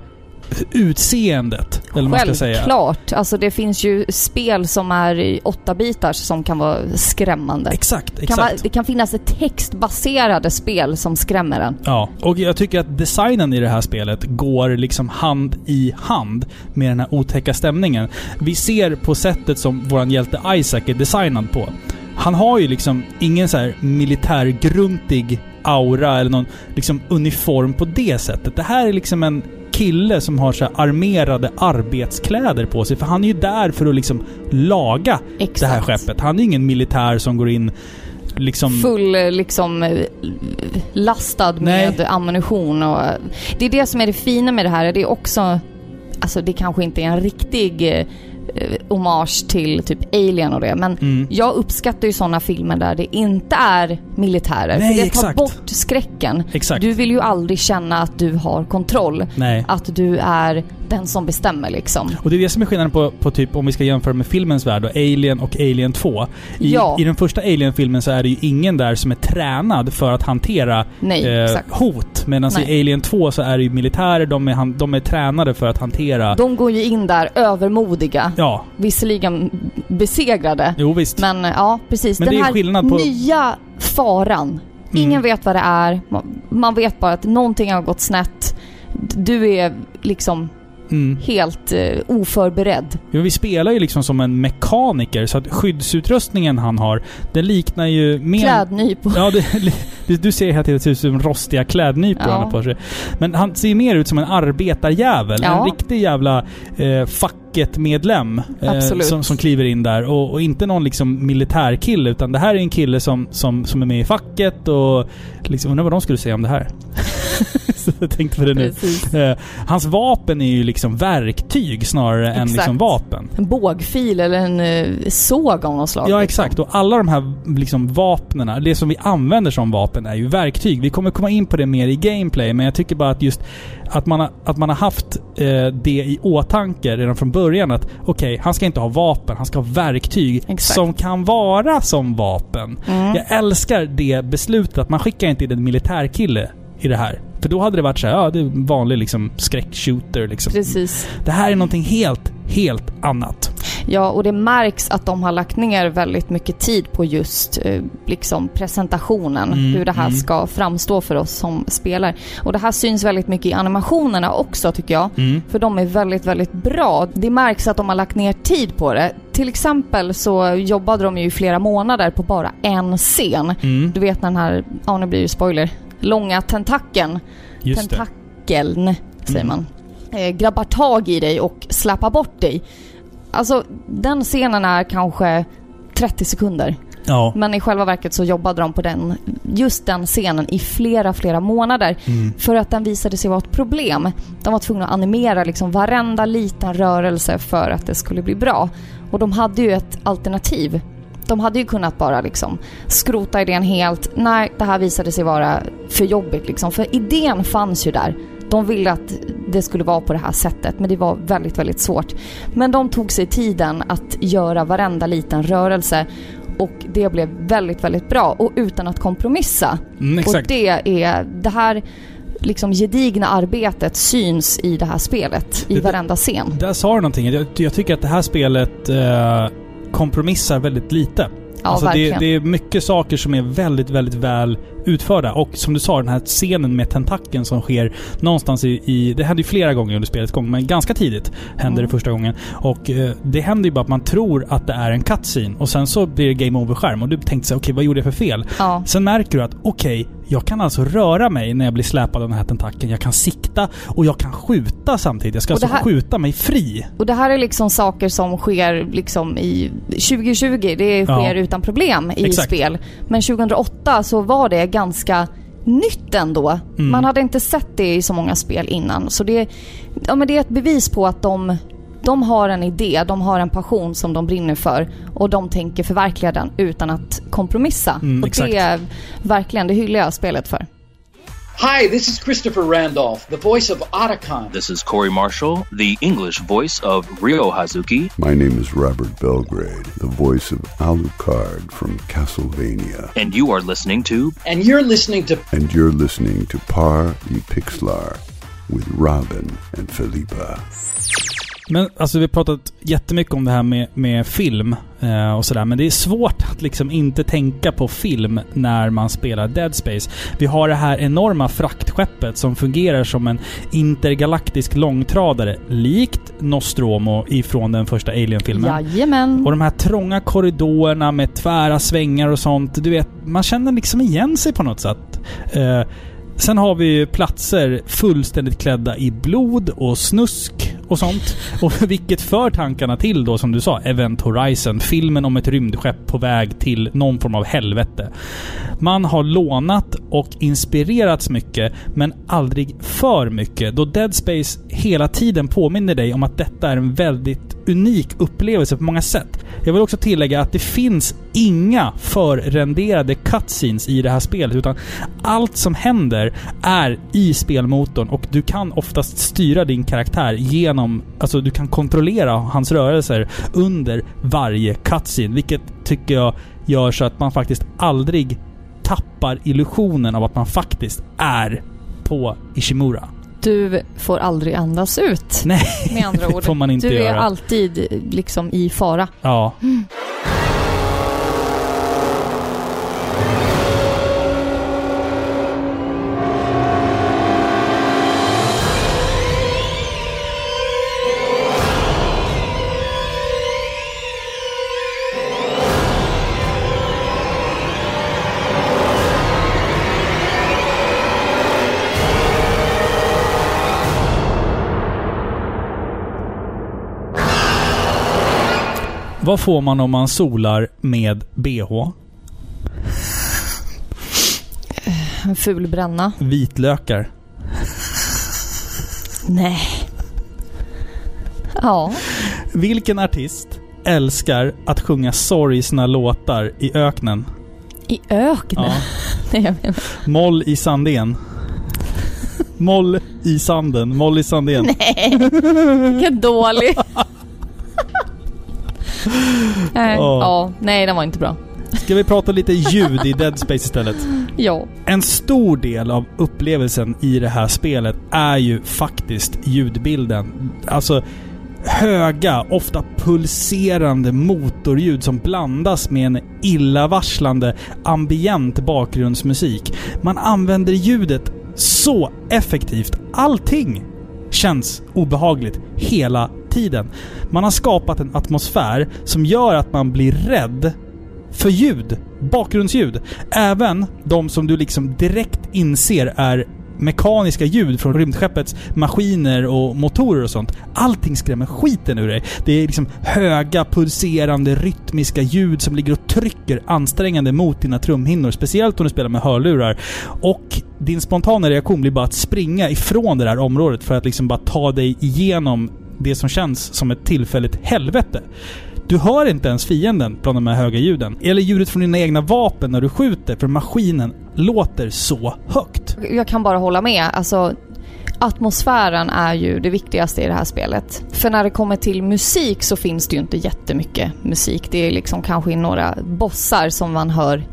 utseendet. Eller man ska säga. Självklart. Alltså det finns ju spel som är i åtta bitars som kan vara skrämmande. Exakt, Det kan, vara, exakt. det kan finnas ett textbaserade spel som skrämmer en. Ja, och jag tycker att designen i det här spelet går liksom hand i hand med den här otäcka stämningen. Vi ser på sättet som våran hjälte Isaac är designad på. Han har ju liksom ingen så här militärgruntig aura eller någon liksom uniform på det sättet. Det här är liksom en kille som har så armerade arbetskläder på sig. För han är ju där för att liksom laga Exakt. det här skeppet. Han är ingen militär som går in liksom... Full liksom eh, lastad Nej. med ammunition och... eh, Det är det som är det fina med det här. Det är också... Alltså det kanske inte är en riktig eh, hommage till typ Alien och det. Men Mm. jag uppskattar ju sådana filmer där det inte är militärer. Nej, för det tar exakt. bort skräcken. Exakt. Du vill ju aldrig känna att du har kontroll. Nej. Att du är den som bestämmer liksom. Och det är det som är skillnaden på, på typ, om vi ska jämföra med filmens värld, då, Alien och Alien 2. I, Ja. I den första Alien-filmen så är det ju ingen där som är tränad för att hantera Nej, eh, hot. Medan i. Alien 2 så är det ju militärer, de är, de är tränade för att hantera... De går ju in där övermodiga. Ja, Visserligen besegrade. jo visst. Men ja, precis. Men Den det är här skillnad på- nya faran. Ingen vet vad det är. Man- Man vet bara att någonting har gått snett. Du är liksom Mm. helt eh, oförberedd. Ja, vi spelar ju liksom som en mekaniker, så att skyddsutrustningen han har, den liknar ju mer... Klädnypor. Ja, det, du ser det ser ut som rostiga klädnypor Ja. han har på sig. Men han ser mer ut som en arbetarjävel. Ja. En riktig jävla eh, facket-medlem. Eh, som, som kliver in där. Och, och inte någon liksom militärkille, utan det här är en kille som, som, som är med i facket och... Liksom, undrar vad de skulle säga om det här. *laughs* Så jag tänkte på det nu. Eh, hans vapen är ju liksom verktyg snarare än Exakt. liksom vapen. En bågfil eller en eh, såg av något slag. Ja, liksom. exakt. Och alla de här liksom vapnena, det som vi använder som vapen är ju verktyg. Vi kommer komma in på det mer i gameplay, men jag tycker bara att just att man har, att man har haft eh, det i åtanke redan från början att okej, han ska inte ha vapen, han ska ha verktyg Exakt. som kan vara som vapen. Mm. Jag älskar det beslutet att man skickar inte in en militärkille i det här. För då hade det varit så här, ja det är vanlig liksom skräckshooter liksom. Precis. Det här är någonting helt, helt annat. Ja, och det märks att de har lagt ner väldigt mycket tid på just eh, liksom presentationen. Mm, hur det här mm. ska framstå för oss som spelare. Och det här syns väldigt mycket i animationerna också tycker jag. Mm. För de är väldigt, väldigt bra. Det märks att de har lagt ner tid på det. Till exempel så jobbade de ju i flera månader på bara en scen. Mm. Du vet när den här, ja nu blir det spoiler, långa tentakeln, Just det. tentakeln säger Mm. man, eh, grabbar tag i dig och släpar bort dig. Alltså den scenen är kanske 30 sekunder. Ja. Men i själva verket så jobbade de på den, just den scenen i flera, flera månader. Mm. För att den visade sig vara ett problem. De var tvungna att animera liksom varenda liten rörelse för att det skulle bli bra. Och de hade ju ett alternativ. De hade ju kunnat bara liksom skrota idén helt. Nej, det här visade sig vara för jobbigt liksom. För idén fanns ju där. De ville att det skulle vara på det här sättet, men det var väldigt, väldigt svårt. Men de tog sig tiden att göra varenda liten rörelse och det blev väldigt, väldigt bra och utan att kompromissa. Mm, Och det är det här liksom gedigna arbetet syns i det här spelet, i Det- varenda scen. Där sa du någonting. Jag, jag tycker att det här spelet eh, kompromissar väldigt lite. Ja, alltså det, verkligen. det är mycket saker som är väldigt, väldigt väl utförda. Och som du sa, den här scenen med tentakeln som sker någonstans i... i det händer ju flera gånger under spelets gång, men ganska tidigt hände Mm. det första gången. Och eh, det händer ju bara att man tror att det är en cutscene och sen så blir det game over-skärm och du tänkte så här, okej vad gjorde jag för fel? Ja, Sen märker du att okej, jag kan alltså röra mig när jag blir släpad av den här tentakeln. Jag kan sikta och jag kan skjuta samtidigt. Jag ska alltså här- skjuta mig fri. och det här är liksom saker som sker liksom i 2020, det Ja. sker utan problem i Exakt. spel. Men 2008 så var det ganska nytt ändå. Mm. Man hade inte sett det i så många spel innan. Så det, ja, men det är ett bevis på att de, de har en idé, de har en passion som de brinner för och de tänker förverkliga den utan att kompromissa. Mm, och exakt. det är verkligen, det hyllar jag spelet för. Hi, this is Christopher Randolph, the voice of Otacon. This is Corey Marshall, the English voice of Ryo Hazuki. My name is Robert Belgrade, the voice of Alucard from Castlevania. And you are listening to And you're listening to And you're listening to Par y Pixlar with Robin and Felipa. Men alltså vi har pratat jättemycket om det här med, med film eh, och sådär. Men det är svårt att liksom inte tänka på film när man spelar Dead Space. Vi har det här enorma fraktskeppet som fungerar som en intergalaktisk långtradare. Likt Nostromo ifrån den första Alien-filmen. Jajamän. Och de här trånga korridorerna med tvära svängar och sånt. Du vet, man känner liksom igen sig på något sätt. Eh, sen har vi ju platser fullständigt klädda i blod och snusk och sånt. Och *laughs* vilket för tankarna till då, som du sa, Event Horizon. Filmen om ett rymdskepp på väg till någon form av helvete. Man har lånat och inspirerats mycket, men aldrig för mycket. Då Dead Space hela tiden påminner dig om att detta är en väldigt unik upplevelse på många sätt. Jag vill också tillägga att det finns inga förrenderade cutscenes i det här spelet, utan allt som händer är i spelmotorn och du kan oftast styra din karaktär genom... Alltså du kan kontrollera hans rörelser under varje cutscene, vilket tycker jag gör så att man faktiskt aldrig tappar illusionen av att man faktiskt är på Ishimura. Du får aldrig andas ut. Nej, Med andra *laughs* ord. får man inte du är göra. alltid liksom i fara. Ja. Vad får man om man solar med bh? En ful bränna. Vitlökar. Nej. Ja. Vilken artist älskar att sjunga sorgsna låtar i öknen? I öknen? Ja. *laughs* Nej. Moll i Sandén. Moll i sanden. Moll i Sandén. Nej. Vilken dålig. Nej, Åh. Ja, nej den var inte bra. Ska vi prata lite ljud i Dead Space istället? *laughs* Ja. En stor del av upplevelsen i det här spelet är ju faktiskt ljudbilden. Alltså höga, ofta pulserande motorljud som blandas med en illavarslande ambient bakgrundsmusik. Man använder ljudet så effektivt. Allting känns obehagligt hela tiden. Man har skapat en atmosfär som gör att man blir rädd för ljud. Bakgrundsljud. Även de som du liksom direkt inser är mekaniska ljud från rymdskeppets maskiner och motorer och sånt. Allting skrämmer skiten ur dig. Det är liksom höga, pulserande, rytmiska ljud som ligger och trycker ansträngande mot dina trumhinnor. Speciellt om du spelar med hörlurar. Och din spontana reaktion blir bara att springa ifrån det där området för att liksom bara ta dig igenom det som känns som ett tillfälligt helvete. Du hör inte ens fienden bland de här höga ljuden. Eller ljudet från dina egna vapen när du skjuter, för maskinen låter så högt. Jag kan bara hålla med. Alltså, atmosfären är ju det viktigaste i det här spelet. För när det kommer till musik så finns det ju inte jättemycket musik. Det är liksom kanske några bossar som man hör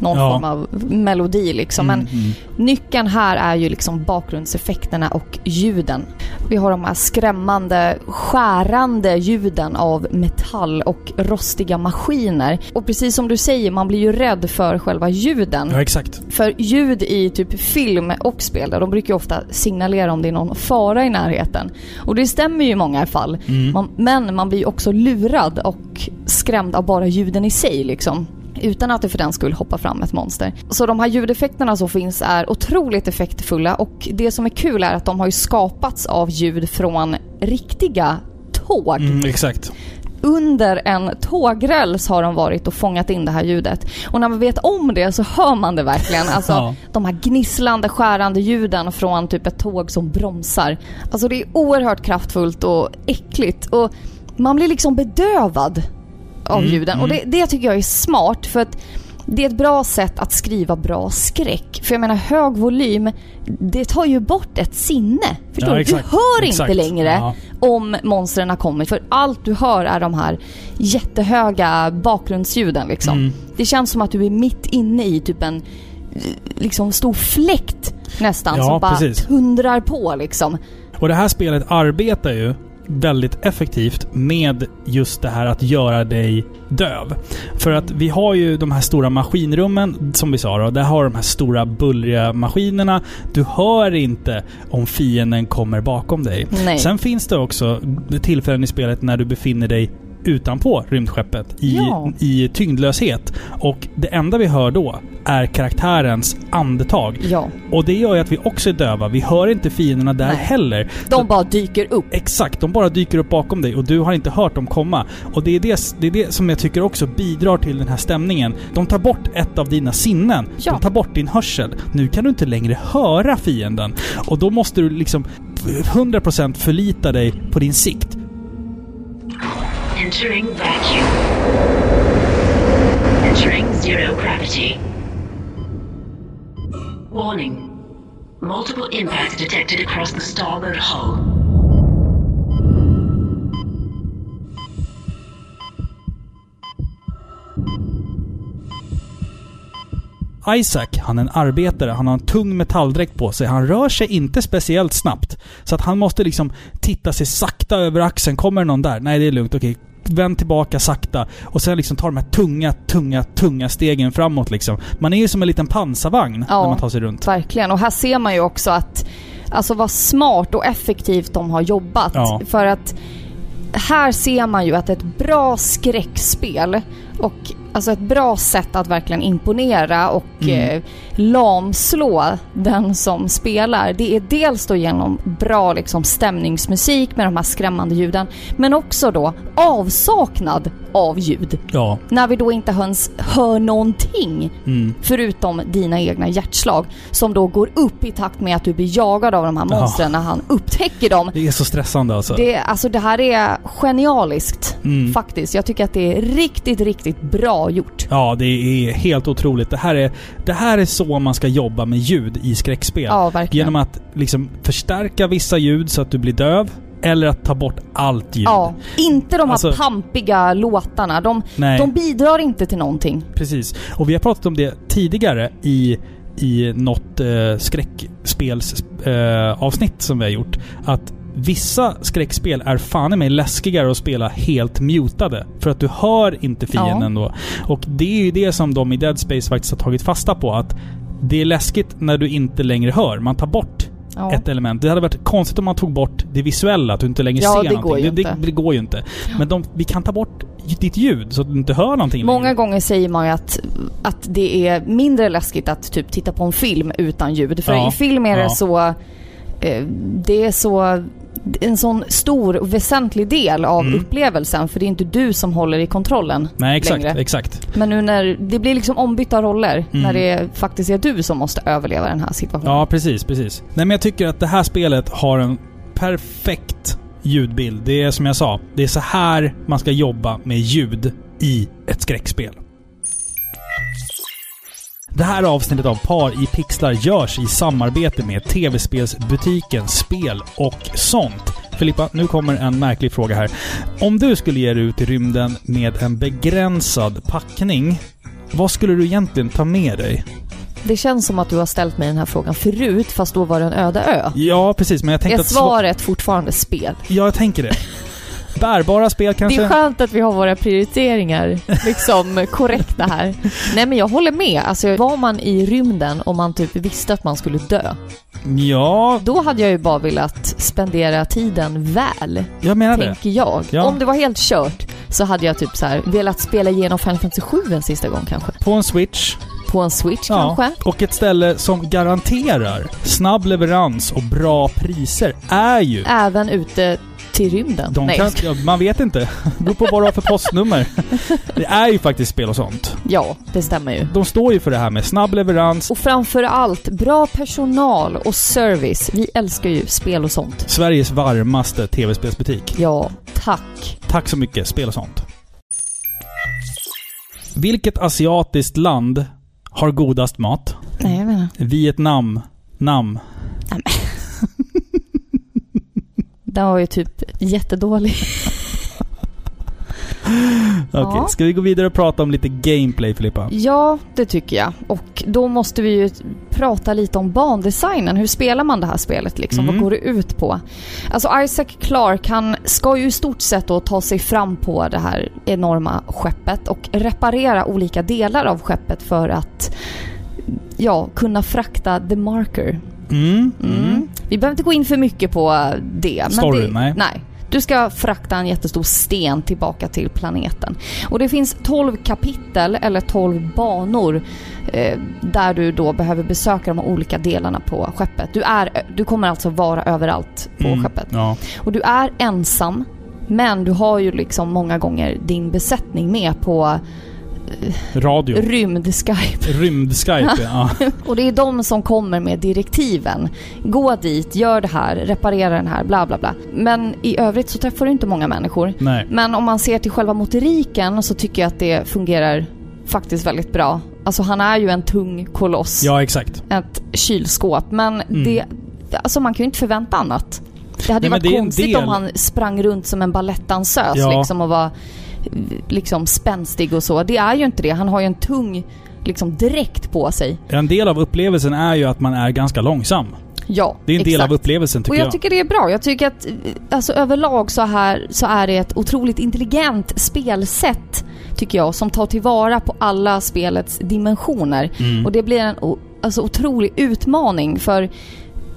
någon Ja. form av melodi liksom. Men Mm, mm. nyckeln här är ju liksom bakgrundseffekterna och ljuden. Vi har de här skrämmande, skärande ljuden av metall och rostiga maskiner. Och precis som du säger, man blir ju rädd för själva ljuden. Ja, exakt. För ljud i typ film och spel, där de brukar ju ofta signalera om det är någon fara i närheten. Och det stämmer ju i många fall. Mm. Man, men man blir ju också lurad och skrämd av bara ljuden i sig liksom. Utan att det för den skull hoppar fram ett monster. Så de här ljudeffekterna som finns är otroligt effektfulla och det som är kul är att de har ju skapats av ljud från riktiga tåg. Mm, exakt. under en tågräls har de varit och fångat in det här ljudet. Och när man vet om det så hör man det verkligen. *laughs* Alltså Ja. de här gnisslande, skärande ljuden från typ ett tåg som bromsar. Alltså det är oerhört kraftfullt och äckligt. Och man blir liksom bedövad av Mm, ljuden. Och det, det tycker jag är smart för att det är ett bra sätt att skriva bra skräck. För jag menar hög volym, det tar ju bort ett sinne. Förstår Ja, du? Du hör Exakt. inte längre Ja. om monstren har kommit. För allt du hör är de här jättehöga bakgrundsljuden liksom. Mm. Det känns som att du är mitt inne i typ en liksom stor fläkt nästan Ja, som bara precis. tundrar på liksom. Och det här spelet arbetar ju väldigt effektivt med just det här att göra dig döv. För att vi har ju de här stora maskinrummen, som vi sa då. Där har de här stora bullriga maskinerna. Du hör inte om fienden kommer bakom dig. Nej. Sen finns det också tillfällen i spelet när du befinner dig utanpå rymdskeppet i, Ja. i tyngdlöshet. Och det enda vi hör då är karaktärens andetag. Ja, Och det gör ju att vi också är döva. Vi hör inte fienderna där Nej. heller. de bara dyker upp. Exakt, de bara dyker upp bakom dig och du har inte hört dem komma. Och det är det, det är det som jag tycker också bidrar till den här stämningen. De tar bort ett av dina sinnen. Ja. De tar bort din hörsel. Nu kan du inte längre höra fienden. Och då måste du liksom 100% förlita dig på din sikt. Entering vacuum. Entering zero gravity. Warning. Multiple impacts detected across the starboard hull. Isaac, han är en arbetare. Han har en tung metalldräkt på sig. Han rör sig inte speciellt snabbt. Så att han måste liksom titta sig sakta över axeln. Kommer någon där? Nej, det är lugnt. Okej. Vänd tillbaka sakta. Och sen liksom ta de här tunga, tunga, tunga stegen framåt liksom. Man är ju som en liten pansarvagn Ja. när man tar sig runt. Verkligen. Och här ser man ju också att Alltså vad smart och effektivt de har jobbat. Ja. För att här ser man ju att ett bra skräckspel och alltså ett bra sätt att verkligen imponera och Mm. eh, lamslå den som spelar. Det är dels då genom bra liksom stämningsmusik med de här skrämmande ljuden men också då avsaknad av ljud. Ja. När vi då inte ens hör någonting Mm. förutom dina egna hjärtslag som då går upp i takt med att du blir jagad av de här monstren när han upptäcker dem. Det är så stressande alltså. Det, alltså det här är genialiskt Mm. faktiskt. Jag tycker att det är riktigt, riktigt bra gjort. Ja, det är helt otroligt. Det här är, det här är så man ska jobba med ljud i skräckspel. Ja, verkligen. Genom att liksom förstärka vissa ljud så att du blir döv. Eller att ta bort allt ljud. Ja, inte de här Alltså- pampiga låtarna. De, de bidrar inte till någonting. Precis. Och vi har pratat om det tidigare i, i något eh, skräckspelsavsnitt eh, som vi har gjort. Att vissa skräckspel är fan i mig läskigare att spela helt mutade. För att du hör inte fienden då. Och det är ju det som de i Dead Space faktiskt har tagit fasta på. Att det är läskigt när du inte längre hör. Man tar bort Ja. ett element. Det hade varit konstigt om man tog bort det visuella, att du inte längre Ja, ser det någonting. går ju det, inte. det, det går ju inte. Men de, vi kan ta bort ditt ljud så att du inte hör någonting Många längre. gånger säger man ju att, att det är mindre läskigt att typ titta på en film utan ljud. För Ja. i film är det Ja. så... Eh, det är så... En sån stor och väsentlig del av Mm. upplevelsen. För det är inte du som håller i kontrollen Nej, exakt. längre. Exakt. Men nu när... Det blir liksom ombytta roller. Mm. När det faktiskt är du som måste överleva den här situationen. Ja, precis, precis. Nej, men jag tycker att det här spelet har en perfekt ljudbild. Det är som jag sa, det är så här man ska jobba med ljud i ett skräckspel. Det här avsnittet av Par i pixlar görs i samarbete med tv-spelsbutiken Spel och sånt. Filippa, nu kommer en märklig fråga här. Om du skulle ge dig ut i rymden med en begränsad packning, vad skulle du egentligen ta med dig? Det känns som att du har ställt mig den här frågan förut, fast då var det en öde ö. Ja, precis. Men jag tänkte Är att... sva- svaret fortfarande spel? Ja, jag tänker det. Bärbara spel kanske? Det är skönt att vi har våra prioriteringar liksom korrekta här. Nej men jag håller med. Alltså var man i rymden och man typ visste att man skulle dö, Ja, då hade jag ju bara velat spendera tiden väl, jag menar det. tänker jag. Ja. Om det var helt kört så hade jag typ så här velat spela igenom Final Fantasy 7 en sista gång kanske. På en Switch. På en Switch Ja. kanske. Och ett ställe som garanterar snabb leverans och bra priser är ju... Även ute till rymden? De Nej, kan, ja, man vet inte. Det beror på vad du har för postnummer. *laughs* Det är ju faktiskt spel och sånt. Ja, det stämmer ju. De står ju för det här med snabb leverans. Och framför allt, bra personal och service. Vi älskar ju spel och sånt. Sveriges varmaste tv-spelsbutik. Ja, tack. Tack så mycket, spel och sånt. Vilket asiatiskt land har godast mat? Nej, jag menar. Vietnam. Nam. *laughs* Den var ju typ jättedålig. *laughs* Okej, Ja. ska vi gå vidare och prata om lite gameplay Filippa? Ja, det tycker jag. Och då måste vi ju prata lite om bandesignen. Hur spelar man det här spelet liksom? Mm. Vad går det ut på? Alltså Isaac Clark, han ska ju i stort sett då ta sig fram på det här enorma skeppet och reparera olika delar av skeppet för att ja, kunna frakta The Marker. Mm. Mm. Vi behöver inte gå in för mycket på det. men Storyn, det, nej. nej. Du ska frakta en jättestor sten tillbaka till planeten. Och det finns 12 kapitel, eller 12 banor, eh, där du då behöver besöka de olika delarna på skeppet. Du, är, du kommer alltså vara överallt på Mm. skeppet. Ja. Och du är ensam, men du har ju liksom många gånger din besättning med på Radio. rymd-Skype. Rymd-Skype, ja. *laughs* Och det är de som kommer med direktiven. Gå dit, gör det här, reparera den här, bla bla bla. Men i övrigt så träffar du inte många människor. Nej. Men om man ser till själva motoriken så tycker jag att det fungerar faktiskt väldigt bra. Alltså han är ju en tung koloss. Ja, exakt. Ett kylskåp. Men Mm. det... Alltså man kan ju inte förvänta annat. Det hade Nej, ju varit konstigt del- om han sprang runt som en balettdansös Ja. liksom och var liksom spänstig och så. Det är ju inte det. Han har ju en tung liksom dräkt på sig. En del av upplevelsen är ju att man är ganska långsam. Ja, Det är en del exakt. av upplevelsen tycker Och jag, jag. tycker det är bra. Jag tycker att alltså, överlag så, här, så är det ett otroligt intelligent spelsätt, tycker jag, som tar tillvara på alla spelets dimensioner. Mm. Och det blir en alltså, otrolig utmaning för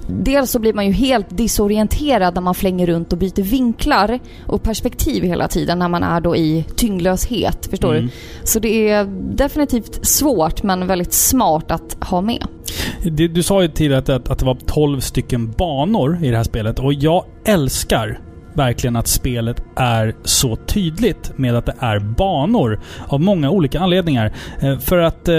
Dels så blir man ju helt disorienterad när man flänger runt och byter vinklar och perspektiv hela tiden när man är då i tyngdlöshet. Förstår Mm. du? Så det är definitivt svårt men väldigt smart att ha med. Du, du sa ju tidigare att, att, att det var 12 stycken banor i det här spelet och jag älskar verkligen att spelet är så tydligt med att det är banor av många olika anledningar. Eh, för att eh,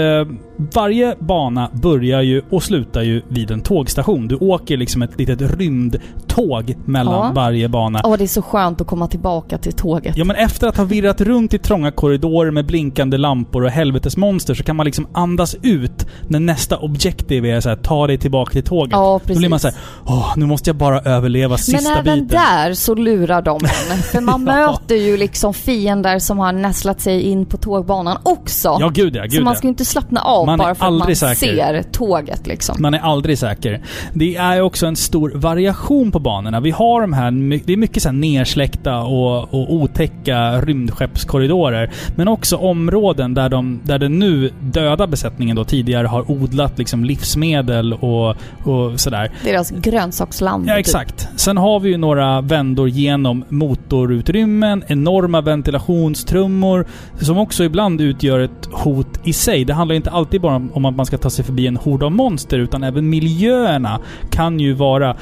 varje bana börjar ju och slutar ju vid en tågstation. Du åker liksom ett litet rymdtåg mellan Ja. varje bana. Åh, det är så skönt att komma tillbaka till tåget. Ja men efter att ha virrat runt i trånga korridorer med blinkande lampor och helvetesmonster så kan man liksom andas ut när nästa objektiv är så här, ta dig tillbaka till tåget. Ja, Då precis. blir man såhär, åh, nu måste jag bara överleva sista Men även biten. där så lurar de en. *laughs* För man Ja. möter ju liksom fiender som har nästlat sig in på tågbanan också. Ja, gud ja, så gud man ja. ska ju inte slappna av Man är bara för att man säker. ser tåget liksom. Man är aldrig säker. Det är också en stor variation på banorna. Vi har de här, det är mycket så här nersläckta och, och otäcka rymdskeppskorridorer. Men också områden där, de, där den nu döda besättningen då tidigare har odlat liksom livsmedel och, och sådär. Deras grönsaksland. Ja, typ. exakt. Sen har vi ju några vändor genom motorutrymmen, enorma ventilationstrummor, som också ibland utgör ett hot i sig. Det handlar inte alltid bara om, om att man ska ta sig förbi en hord av monster, utan även miljöerna kan ju vara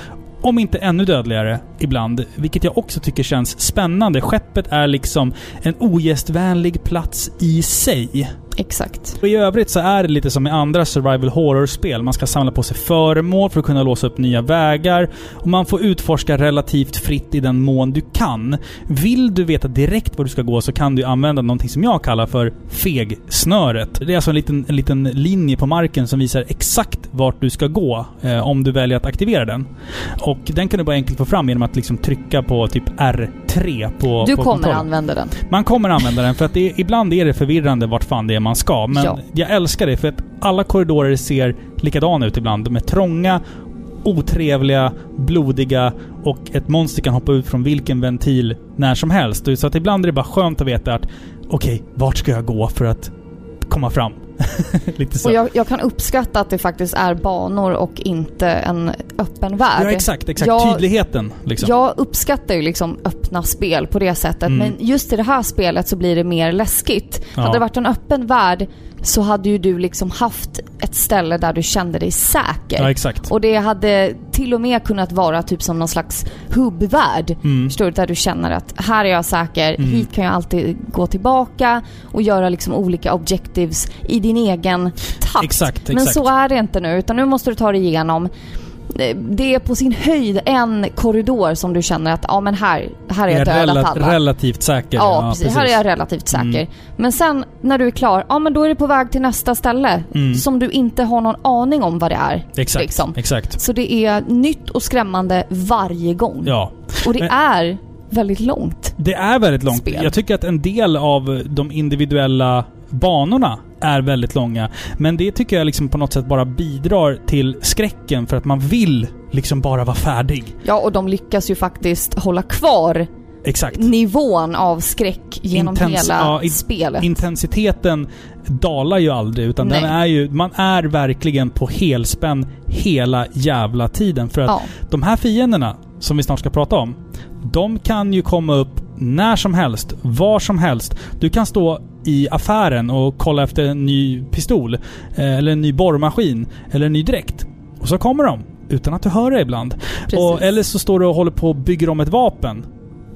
om inte ännu dödligare ibland, vilket jag också tycker känns spännande. Skeppet är liksom en ogästvänlig plats i sig. Exakt. Och I övrigt så är det lite som i andra survival horror-spel. Man ska samla på sig föremål för att kunna låsa upp nya vägar. Och man får utforska relativt fritt i den mån du kan. Vill du veta direkt var du ska gå så kan du använda någonting som jag kallar för fegsnöret. Det är alltså en liten, en liten linje på marken som visar exakt vart du ska gå eh, om du väljer att aktivera den. Och den kan du bara enkelt få fram genom att liksom trycka på typ R R3 på Du på kommer kontrollen. använda den. Man kommer använda den för att det, ibland är det förvirrande vart fan det är man ska. Men Ja. jag älskar det för att alla korridorer ser likadana ut ibland. De är trånga, otrevliga, blodiga och ett monster kan hoppa ut från vilken ventil när som helst. Så att ibland är det bara skönt att veta att okej, vart ska jag gå för att komma fram? *laughs* Lite så. Och jag, jag kan uppskatta att det faktiskt är banor och inte en öppen värld. Ja, exakt. exakt. Jag- Tydligheten. Liksom. Jag uppskattar ju liksom öppna spel på det sättet, Mm. men just i det här spelet så blir det mer läskigt. Ja. Hade det varit en öppen värld så hade ju du liksom haft ett ställe där du kände dig säker. Ja, exakt. Och det hade till och med kunnat vara typ som någon slags hubbvärld. Mm. Förstår du? Där du känner att här är jag säker, Mm. hit kan jag alltid gå tillbaka och göra liksom olika objectives i din egen takt. Exakt, Men exakt. så är det inte nu, utan nu måste du ta dig igenom det är på sin höjd en korridor som du känner att ja men här, här är jag dödat rela- alla. relativt säker. Ja, precis. Här är jag relativt säker. Mm. Men sen när du är klar, ja men då är du på väg till nästa ställe Mm. som du inte har någon aning om vad det är. Exakt, Liksom. exakt. Så det är nytt och skrämmande varje gång. Ja. Och det Men- är väldigt långt. Det är väldigt långt. Spel. Jag tycker att en del av de individuella banorna är väldigt långa. Men det tycker jag liksom på något sätt bara bidrar till skräcken för att man vill liksom bara vara färdig. Ja, och de lyckas ju faktiskt hålla kvar Exakt. nivån av skräck genom Intens- hela ja, in- spelet. Intensiteten dalar ju aldrig utan den är ju... Man är verkligen på helspänn hela jävla tiden. För att Ja. de här fienderna, som vi snart ska prata om, de kan ju komma upp när som helst, var som helst. Du kan stå i affären och kolla efter en ny pistol, eh, eller en ny borrmaskin, eller en ny dräkt. Och så kommer de, utan att du hör det ibland. Och, eller så står du och håller på och bygger om ett vapen.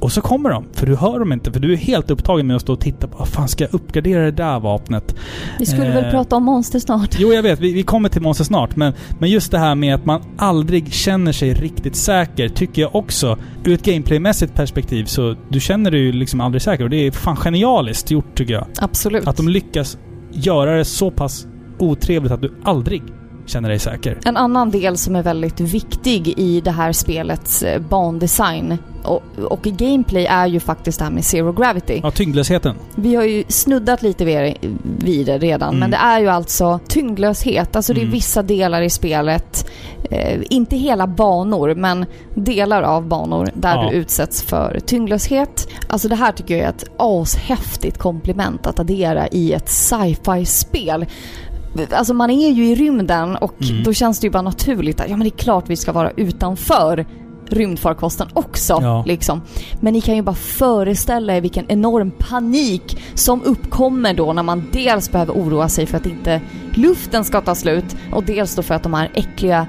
Och så kommer de, för du hör dem inte. För du är helt upptagen med att stå och titta på vad fan ska jag uppgradera det där vapnet? Vi skulle Eh, väl prata om monster snart. Jo, jag vet. Vi, vi kommer till monster snart. Men, men just det här med att man aldrig känner sig riktigt säker tycker jag också, ur ett gameplaymässigt perspektiv, så du känner dig ju liksom aldrig säker. Och det är fan genialiskt gjort tycker jag. Absolut. Att de lyckas göra det så pass otrevligt att du aldrig känner dig säker. En annan del som är väldigt viktig i det här spelets eh, bandesign och, och i gameplay är ju faktiskt det här med zero gravity. Ja, tyngdlösheten. Vi har ju snuddat lite vid, vid det redan, Mm. men det är ju alltså tyngdlöshet. Alltså det är Mm. vissa delar i spelet, eh, inte hela banor, men delar av banor där Ja. du utsätts för tyngdlöshet. Alltså det här tycker jag är ett ashäftigt komplement att addera i ett sci-fi-spel. Alltså man är ju i rymden och Mm. då känns det ju bara naturligt att ja men det är klart vi ska vara utanför rymdfarkosten också. Ja. Liksom. Men ni kan ju bara föreställa er vilken enorm panik som uppkommer då när man dels behöver oroa sig för att inte luften ska ta slut och dels då för att de här äckliga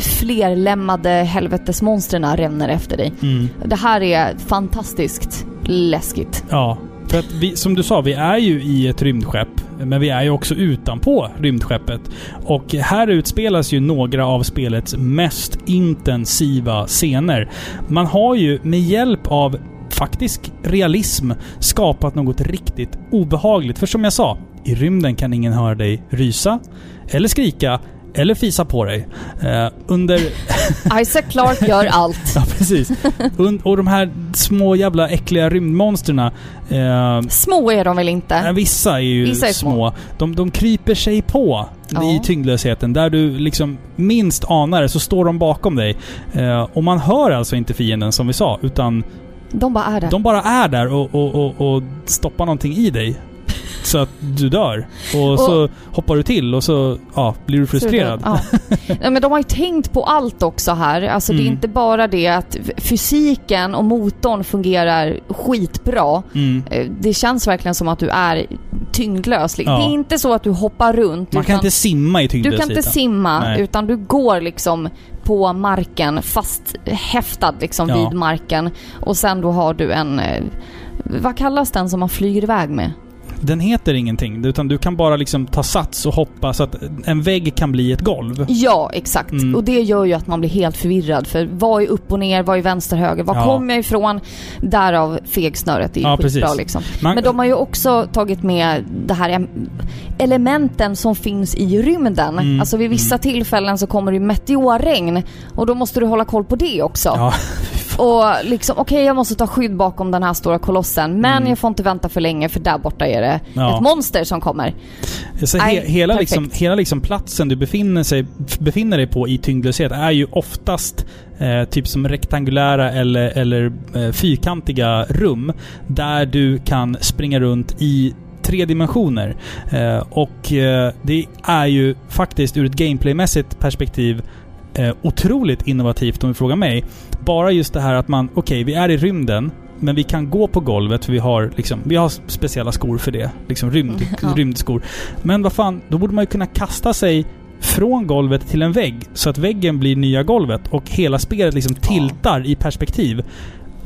flerlemmade helvetesmonstren ränner efter dig. Mm. Det här är fantastiskt läskigt. Ja. För att vi, som du sa, vi är ju i ett rymdskepp. Men vi är ju också utanpå rymdskeppet. Och här utspelas ju några av spelets mest intensiva scener. Man har ju med hjälp av faktisk realism skapat något riktigt obehagligt. För som jag sa, i rymden kan ingen höra dig rysa, eller skrika, eller fisa på dig. Eh, under... *laughs* Isaac Clarke gör allt. *laughs* ja, precis. Und, och de här små jävla äckliga rymdmonstren. Eh, Små är de väl inte? Ja, vissa är ju Vissa är små. små. De, de kryper sig på Ja. i tyngdlösheten. Där du liksom minst anar det så står de bakom dig. Eh, och man hör alltså inte fienden som vi sa, utan De bara är där. de bara är där och, och, och, och stoppar någonting i dig. Så att du dör. Och, så hoppar du till och så ja, blir du frustrerad. Ja. *laughs* Nej, men de har ju tänkt på allt också här. Alltså det är Mm. inte bara det att fysiken och motorn fungerar skitbra. Mm. Eh, Det känns verkligen som att du är tyngdlös. Ja. Det är inte så att du hoppar runt. Man kan inte simma i du kan tyngdlösheten. inte simma, Nej. utan du går liksom på marken, fast häftad liksom Ja. vid marken. Och sen då har du en... eh, Vad kallas den som man flyger iväg med? Den heter ingenting, utan du kan bara liksom ta sats och hoppa så att en vägg kan bli ett golv. Ja, exakt. Mm. Och det gör ju att man blir helt förvirrad. För vad är upp och ner? Vad är vänster höger? Var Ja. kommer jag ifrån? Därav fegsnöret. Det är ju Ja, skitbra liksom. Man- Men de har ju också tagit med det här em- elementen som finns i rymden. Mm, Alltså vid vissa tillfällen så kommer det meteorregn och då måste du hålla koll på det också. Ja, *laughs* Och liksom, okej jag måste ta skydd bakom den här stora kolossen men Mm. jag får inte vänta för länge för där borta är det Ja. ett monster som kommer. Så he, Nej, hela, perfekt. liksom, hela liksom platsen du befinner, sig, befinner dig på i tyngdlöshet är ju oftast eh, typ som rektangulära eller, eller eh, fyrkantiga rum där du kan springa runt i tre dimensioner. Eh, och eh, det är ju faktiskt ur ett gameplaymässigt perspektiv eh, otroligt innovativt om du frågar mig. Bara just det här att man, okej, vi är i rymden, men vi kan gå på golvet för vi har, liksom, vi har speciella skor för det. Liksom rymd, Mm, ja. rymdskor. Men vad fan, då borde man ju kunna kasta sig från golvet till en vägg så att väggen blir nya golvet och hela spelet liksom tiltar i perspektiv.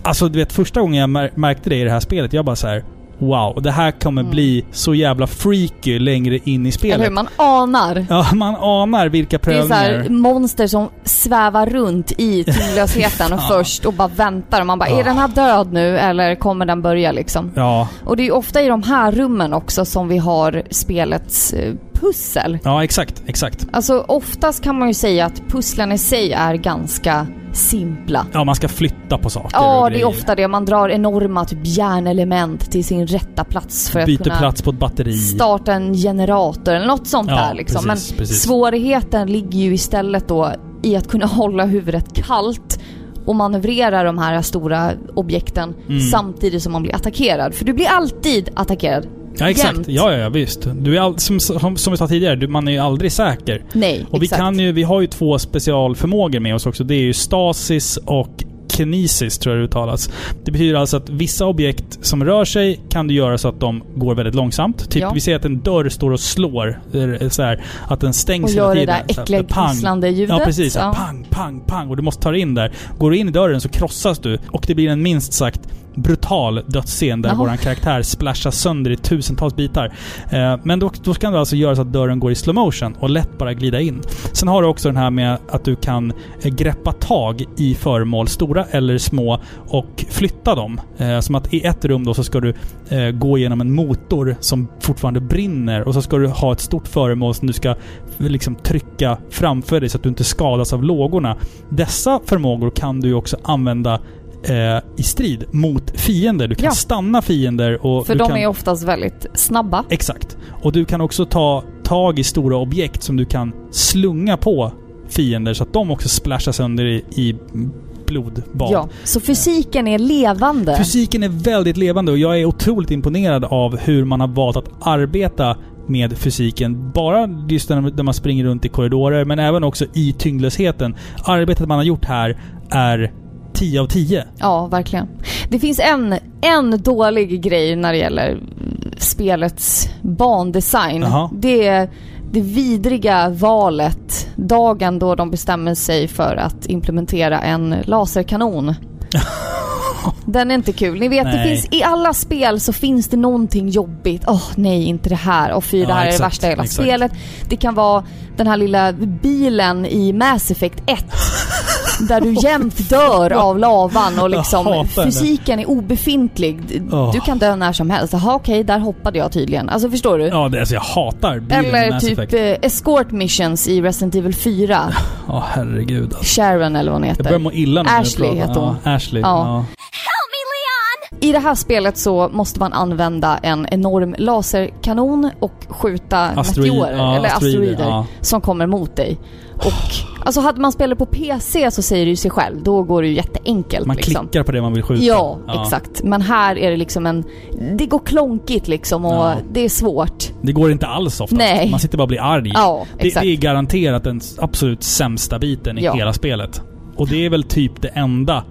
Alltså du vet första gången jag mär- märkte det i det här spelet, jag bara så här. Wow, det här kommer Mm. bli så jävla freaky längre in i spelet. Eller hur? Man anar. Ja, man anar vilka Det är så prövningar. här monster som svävar runt i *laughs* tyngdlösheten och först och bara väntar. Och man bara, Ja. är den här död nu eller kommer den börja liksom? Ja, Och det är ofta i de här rummen också som vi har spelets eh, pussel. ja exakt, exakt. Alltså oftast kan man ju säga att pusslen i sig är ganska simpla. Ja, man ska flytta på saker Ja, och det är ofta det. Man drar enorma typ järnelement till sin rätta plats för att Byter kunna plats på ett batteri. starta en generator eller något sånt Ja, där liksom. precis, Men precis. svårigheten ligger ju istället då i att kunna *laughs* hålla huvudet kallt och manövrera de här stora objekten Mm. samtidigt som man blir attackerad. För du blir alltid attackerad. Ja, exakt. Jämt. Ja, ja, visst. Du är all, som, som, som vi sa tidigare, du, man är ju aldrig säker. Nej, Och vi, exakt. kan ju, vi har ju två specialförmågor med oss också. Det är ju stasis och kinesis, tror jag det uttalas. Det betyder alltså att vissa objekt som rör sig kan du göra så att de går väldigt långsamt. Typ, Ja. vi säger att en dörr står och slår. Så här, att den stängs Och hela gör det tiden. där äckliga pang. knisslande ljudet. Ja, precis. Ja. Pang, pang, pang. Och du måste ta dig in där. Går du in i dörren så krossas du. Och det blir en minst sagt brutal dödsscen där Jaha. våran karaktär splashas sönder i tusentals bitar. Eh, men då, då kan du alltså göra så att dörren går i slow motion och lätt bara glida in. Sen har du också den här med att du kan eh, greppa tag i föremål, stora eller små, och flytta dem. Eh, som att i ett rum då så ska du gå igenom en motor som fortfarande brinner och så ska du ha ett stort föremål som du ska liksom trycka framför dig så att du inte skadas av lågorna. Dessa förmågor kan du också använda eh, i strid mot fiender. Du kan Ja. stanna fiender och... För de kan, är oftast väldigt snabba. Exakt. Och du kan också ta tag i stora objekt som du kan slunga på fiender så att de också splashar sönder i, i blodbad. Ja, så fysiken är levande. Fysiken är väldigt levande och jag är otroligt imponerad av hur man har valt att arbeta med fysiken. Bara just när när man springer runt i korridorer, men även också i tyngdlösheten. Arbetet man har gjort här är 10 av 10. Ja, verkligen. Det finns en, en dålig grej när det gäller spelets bandesign. Jaha. Det är det vidriga valet dagen då de bestämmer sig för att implementera en laserkanon. *laughs* Den är inte kul. Ni vet, det finns, i alla spel så finns det någonting jobbigt. Åh nej, inte det här. Och fy, det Ja, här är det exakt, värsta i hela exakt. spelet. Det kan vara den här lilla bilen i Mass Effect 1. *laughs* där du jämt dör av lavan och Jag liksom fysiken är obefintlig. Du kan dö när som helst. Jaha okej, där hoppade jag tydligen. Alltså förstår du? Ja, det, alltså jag hatar bilen Eller typ Effect. eh, escort missions i Resident Evil 4. Ja, herregud alltså. Sharon eller vad hon Jag heter. börjar må illa nu jag Ashley heter hon. Ja, Ashley. Ja. Ja. I det här spelet så måste man använda en enorm laserkanon och skjuta Asteroid- meteorer, ja, eller asteroider, asteroider, ja. som kommer mot dig. Och *sighs* alltså hade man spelat på PC så säger det ju sig själv, då går det ju jätteenkelt Man liksom. klickar på det man vill skjuta. Ja, exakt. Men här är det liksom en... Det går klonkigt liksom och Ja. det är svårt. Det går inte alls oftast. Nej. Man sitter bara och blir arg. Ja, det, exakt. det är garanterat den absolut sämsta biten i Ja. hela spelet. Och det är väl typ det enda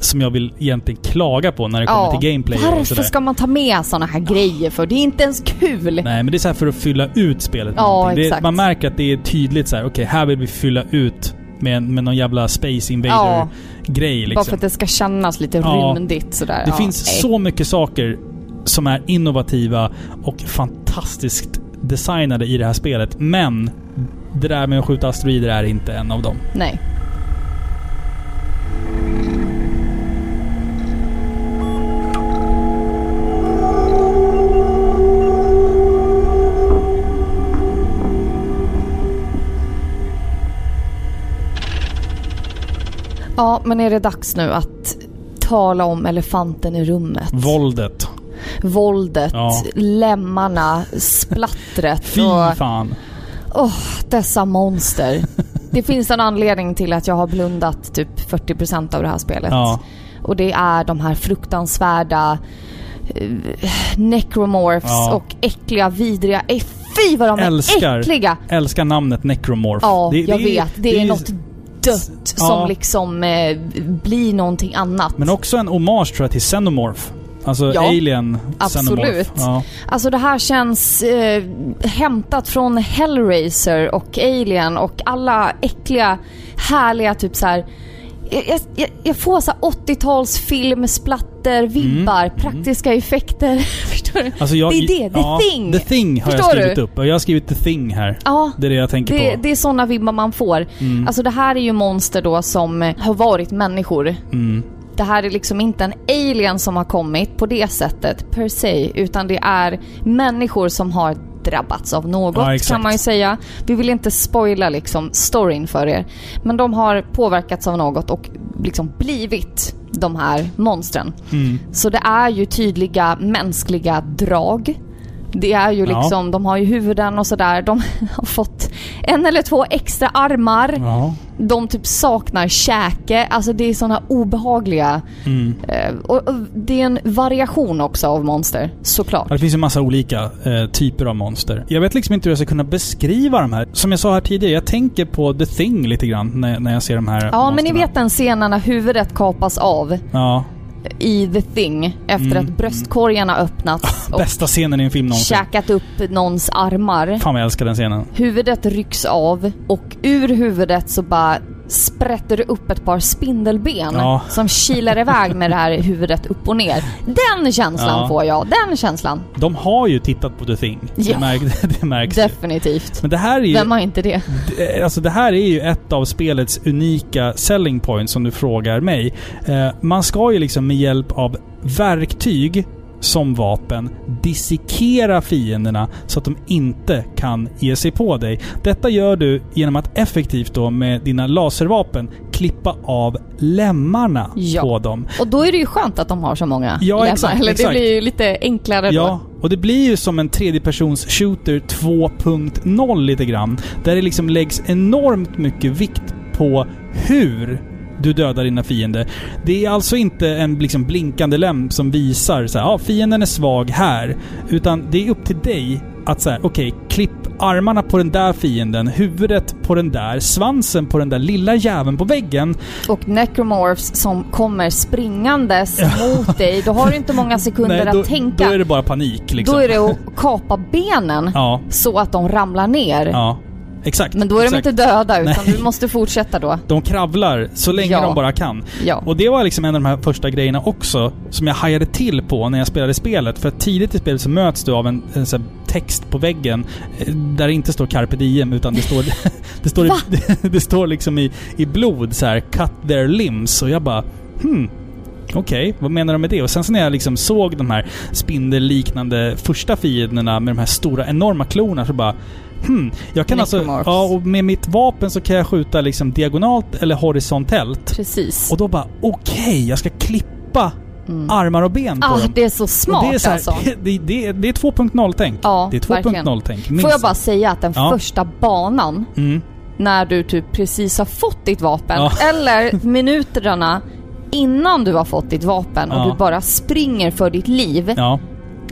som jag vill egentligen klaga på när det kommer till gameplay och Varför sådär. ska man ta med såna här grejer för? Det är inte ens kul. Nej, men det är så här för att fylla ut spelet. med Ja, någonting. det, exakt. Man märker att det är tydligt så här. okej här vill vi fylla ut med, med någon jävla Space Ja. Invader-grej Bara liksom. för att det ska kännas lite Ja. rymdigt sådär. Det ja, finns nej. så mycket saker som är innovativa och fantastiskt designade i det här spelet. Men det där med att skjuta asteroider är inte en av dem. Nej. Ja, men är det dags nu att tala om elefanten i rummet? Våldet. Våldet, Ja. lemmarna, splattret Fy och fan. Åh, dessa monster. *laughs* Det finns en anledning till att jag har blundat typ 40% av det här spelet. Ja. Och det är de här fruktansvärda eh, necromorphs Ja. och äckliga, vidriga... Eh, fy vad de är Älskar. äckliga! Älskar namnet Necromorph. Ja, Det- jag det är- vet. Det, är något dött som Ja. liksom eh, blir någonting annat. Men också en hommage tror jag till Xenomorph. Alltså Ja, Alien absolut. Xenomorph. Ja. Alltså det här känns eh, hämtat från Hellraiser och Alien och alla äckliga, härliga typ så här. Jag, jag- jag, får så här 80-tals film, splatter, vibbar, Mm, praktiska effekter. *laughs* Förstår du? Alltså jag, det är det, The ja, Thing. The Thing har Förstår jag skrivit du? upp. Och jag har skrivit The Thing här. Ja, Det är det jag tänker det, på. det är sådana vibbar man får. Mm. Alltså det här är ju monster då som har varit människor. Mm. Det här är liksom inte en alien som har kommit på det sättet per se, utan det är människor som har drabbats av något Ja, kan man ju säga. Vi vill inte spoila liksom storyn för er. Men de har påverkats av något och liksom blivit de här monstren. Mm. Så det är ju tydliga mänskliga drag. Det är ju Ja. liksom, de har ju huvuden och sådär. De *laughs* har fått en eller två extra armar. Ja. De typ saknar käke. Alltså det är såna obehagliga... Mm. Eh, och, och det är en variation också av monster, såklart. Ja, Det finns ju massa olika eh, typer av monster. Jag vet liksom inte hur jag ska kunna beskriva de här. Som jag sa här tidigare, jag tänker på The Thing lite grann när, när jag ser de här Ja, men ni monsterna. vet den scenen när huvudet kapas av Ja, i The Thing efter Mm. att bröstkorgarna öppnats och bästa scenen i en film någonsin. käkat upp någons armar. Fan vad jag älskar den scenen. Huvudet rycks av och ur huvudet så bara sprätter det upp ett par spindelben Ja. som kilar iväg med det här huvudet upp och ner. Den känslan Ja. får jag. Den känslan. De har ju tittat på The Thing. Ja. Det, märk, *laughs* det märks ju. Definitivt. Men det här är ju... Vem har inte det? det- Alltså det här är ju ett av spelets unika selling points som du frågar mig. Eh, man ska ju liksom med hjälp av verktyg som vapen dissekera fienderna så att de inte kan ge sig på dig. Detta gör du genom att effektivt då med dina laservapen klippa av lemmarna Ja. på dem. Och då är det ju skönt att de har så många Ja, lemmar. exakt, Eller exakt. det blir ju lite enklare Ja, då. och det blir ju som en tredjepersons shooter 2.0 lite grann. Där det liksom läggs enormt mycket vikt på hur du dödar dina fiender. Det är alltså inte en liksom blinkande lem som visar så här, ja fienden är svag här. Utan det är upp till dig att säga, okej, klipp armarna på den där fienden, huvudet på den där, svansen på den där lilla jäveln på väggen. Och necromorphs som kommer springandes mot dig. Då har du inte många *laughs* sekunder då, att tänka. då är det bara panik liksom. Då är det att kapa benen Ja, så att de ramlar ner. ja. Exakt. Men då är de exakt. inte döda utan Nej. du måste fortsätta då. De kravlar så länge Ja. de bara kan. Ja. Och det var liksom en av de här första grejerna också som jag hajade till på när jag spelade spelet. För tidigt i spelet så möts du av en, en text på väggen eh, där det inte står carpe diem utan det står... *laughs* *laughs* det, står i, *laughs* det står liksom i, i blod så här cut their limbs. Och jag bara hmm. Okej, vad menar de med det? Och sen så när jag liksom såg de här spindelliknande första fienderna med de här stora enorma klorna så bara Hmm, jag kan alltså... Ja, och med mitt vapen så kan jag skjuta liksom diagonalt eller horisontellt. Precis. Och då bara, okej, jag ska klippa Mm. armar och ben på Ah, dem. det är så smart och det är så här, alltså. *laughs* det, det, det är 2.0-tänk. Ja, det är verkligen. 2.0-tänk. minst Får jag bara säga att den Ja. första banan, Mm. när du typ precis har fått ditt vapen, Ja. *laughs* eller minuterna innan du har fått ditt vapen och du bara springer för ditt liv.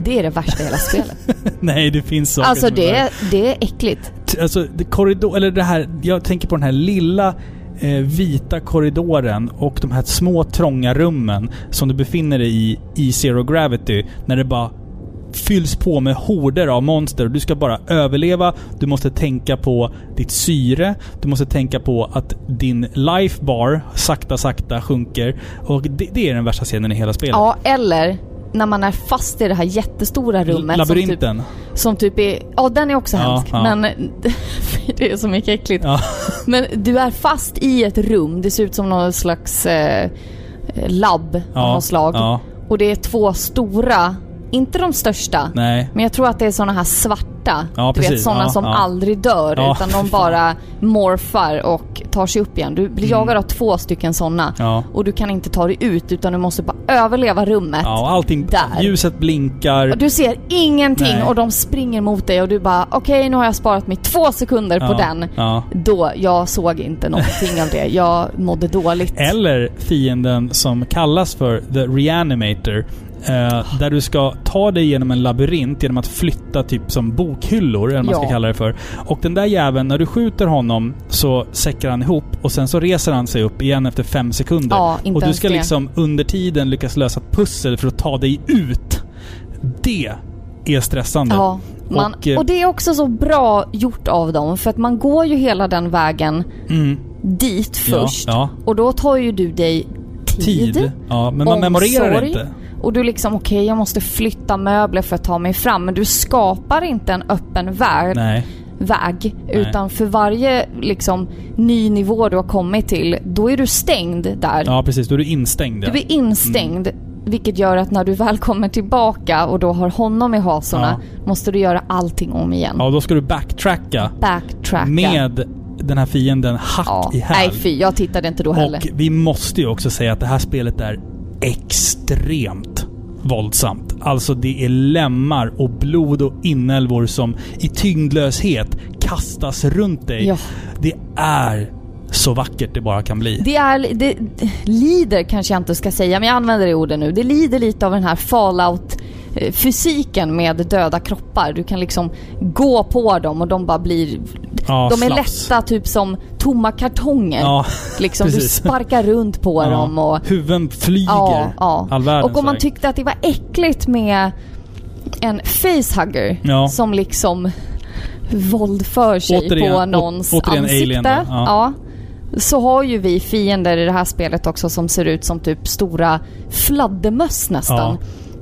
Det är det värsta i hela spelet. *laughs* Nej, det finns saker alltså som det, är det är äckligt. T- Alltså, det korridor... Eller det här... Jag tänker på den här lilla eh, vita korridoren och de här små trånga rummen som du befinner dig i i Zero Gravity. När det bara fylls på med horder av monster du ska bara överleva. Du måste tänka på ditt syre. Du måste tänka på att din life bar sakta, sakta sjunker. Och det, det är den värsta scenen i hela spelet. Ja, eller när man är fast i det här jättestora rummet. Labyrinten. Som typ, som typ är... Ja, den är också Ja, hemsk. ja. Men *laughs* det är så mycket äckligt. Ja. Men du är fast i ett rum. Det ser ut som någon slags eh, labb av något slag. Och det är två stora, inte de största. Nej. Men jag tror att det är såna här svarta. Ja, du vet precis. såna Ja, som ja. aldrig dör utan de bara morfar och tar sig upp igen. Du blir Mm. jagad av två stycken såna. Och du kan inte ta dig ut utan du måste bara överleva rummet. Ja, allting... Där. Ljuset blinkar. Och du ser ingenting Nej. och de springer mot dig och du bara okej nu har jag sparat mig två sekunder på den. Då, jag såg inte någonting av det. Jag mådde dåligt. Eller fienden som kallas för The Reanimator. Eh, där du ska ta dig genom en labyrint genom att flytta typ som bokhyllor, eller vad man ska Ja. kalla det för. Och den där jäveln, när du skjuter honom så säckar han ihop och sen så reser han sig upp igen efter fem sekunder. Ja, och du ska det. liksom under tiden lyckas lösa ett pussel för att ta dig ut. Det är stressande. Ja, man, Och, eh, och det är också så bra gjort av dem för att man går ju hela den vägen Mm, dit först. ja. Och då tar ju du dig tid. Tid. Ja, men man memorerar omsorg. inte. Och du liksom, okej jag måste flytta möbler för att ta mig fram. Men du skapar inte en öppen värld, Nej. väg. Utan för varje liksom ny nivå du har kommit till, då är du stängd där. Ja, precis. Då är du instängd. Ja. Du är instängd. Vilket gör att när du väl kommer tillbaka och då har honom i hasorna, måste du göra allting om igen. ja, då ska du backtracka Backtracka. med den här fienden hack ja. i häl. Nej fy, jag tittade inte då heller. Och vi måste ju också säga att det här spelet är extremt våldsamt. Alltså det är lemmar och blod och inälvor som i tyngdlöshet kastas runt dig. Ja. Det är så vackert det bara kan bli. Det är, det lider kanske jag inte ska säga, men jag använder det ordet nu. Det lider lite av den här fallout fysiken med döda kroppar. Du kan liksom gå på dem och de bara blir... Ja, de är slaps. lätta typ som tomma kartonger. Ja, *laughs* liksom, du sparkar runt på Ja. dem och... Huvuden flyger Ja, ja. all världens Och om man tyckte att det var äckligt med en facehugger Ja. som liksom våldför sig Återigen- på å- någons återigen ansikte. Alien då, ja. ja. Så har ju vi fiender i det här spelet också som ser ut som typ stora fladdermöss nästan.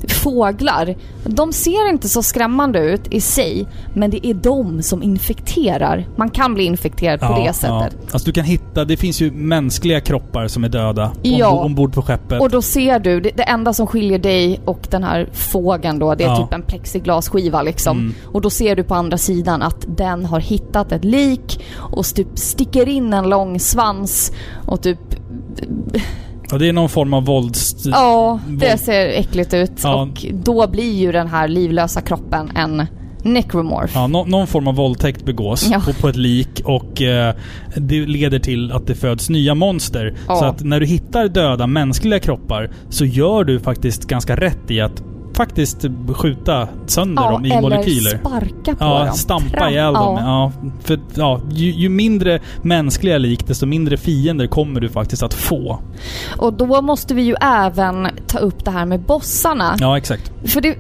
Fåglar. De ser inte så skrämmande ut i sig, men det är de som infekterar. Man kan bli infekterad på det sättet. Ja. Alltså du kan hitta, det finns ju mänskliga kroppar som är döda Ja. ombord, ombord på skeppet. Och då ser du, det, det enda som skiljer dig och den här fågeln då, det är Ja. typ en plexiglasskiva liksom. Mm. Och då ser du på andra sidan att den har hittat ett lik och typ sticker in en lång svans och typ... Och det är någon form av vålds... Ja, det våld- ser äckligt ut. Ja. Och då blir ju den här livlösa kroppen en necromorph. Ja, nå- någon form av våldtäkt begås Ja. på, på ett lik och eh, det leder till att det föds nya monster. Ja. Så att när du hittar döda mänskliga kroppar så gör du faktiskt ganska rätt i att faktiskt skjuta sönder Ja, dem i eller molekyler. sparka på Ja, dem. stampa Tram- ihjäl dem. Ja. Ja, för ja, ju, ju mindre mänskliga lik, desto mindre fiender kommer du faktiskt att få. Och då måste vi ju även ta upp det här med bossarna. Ja, exakt. För det,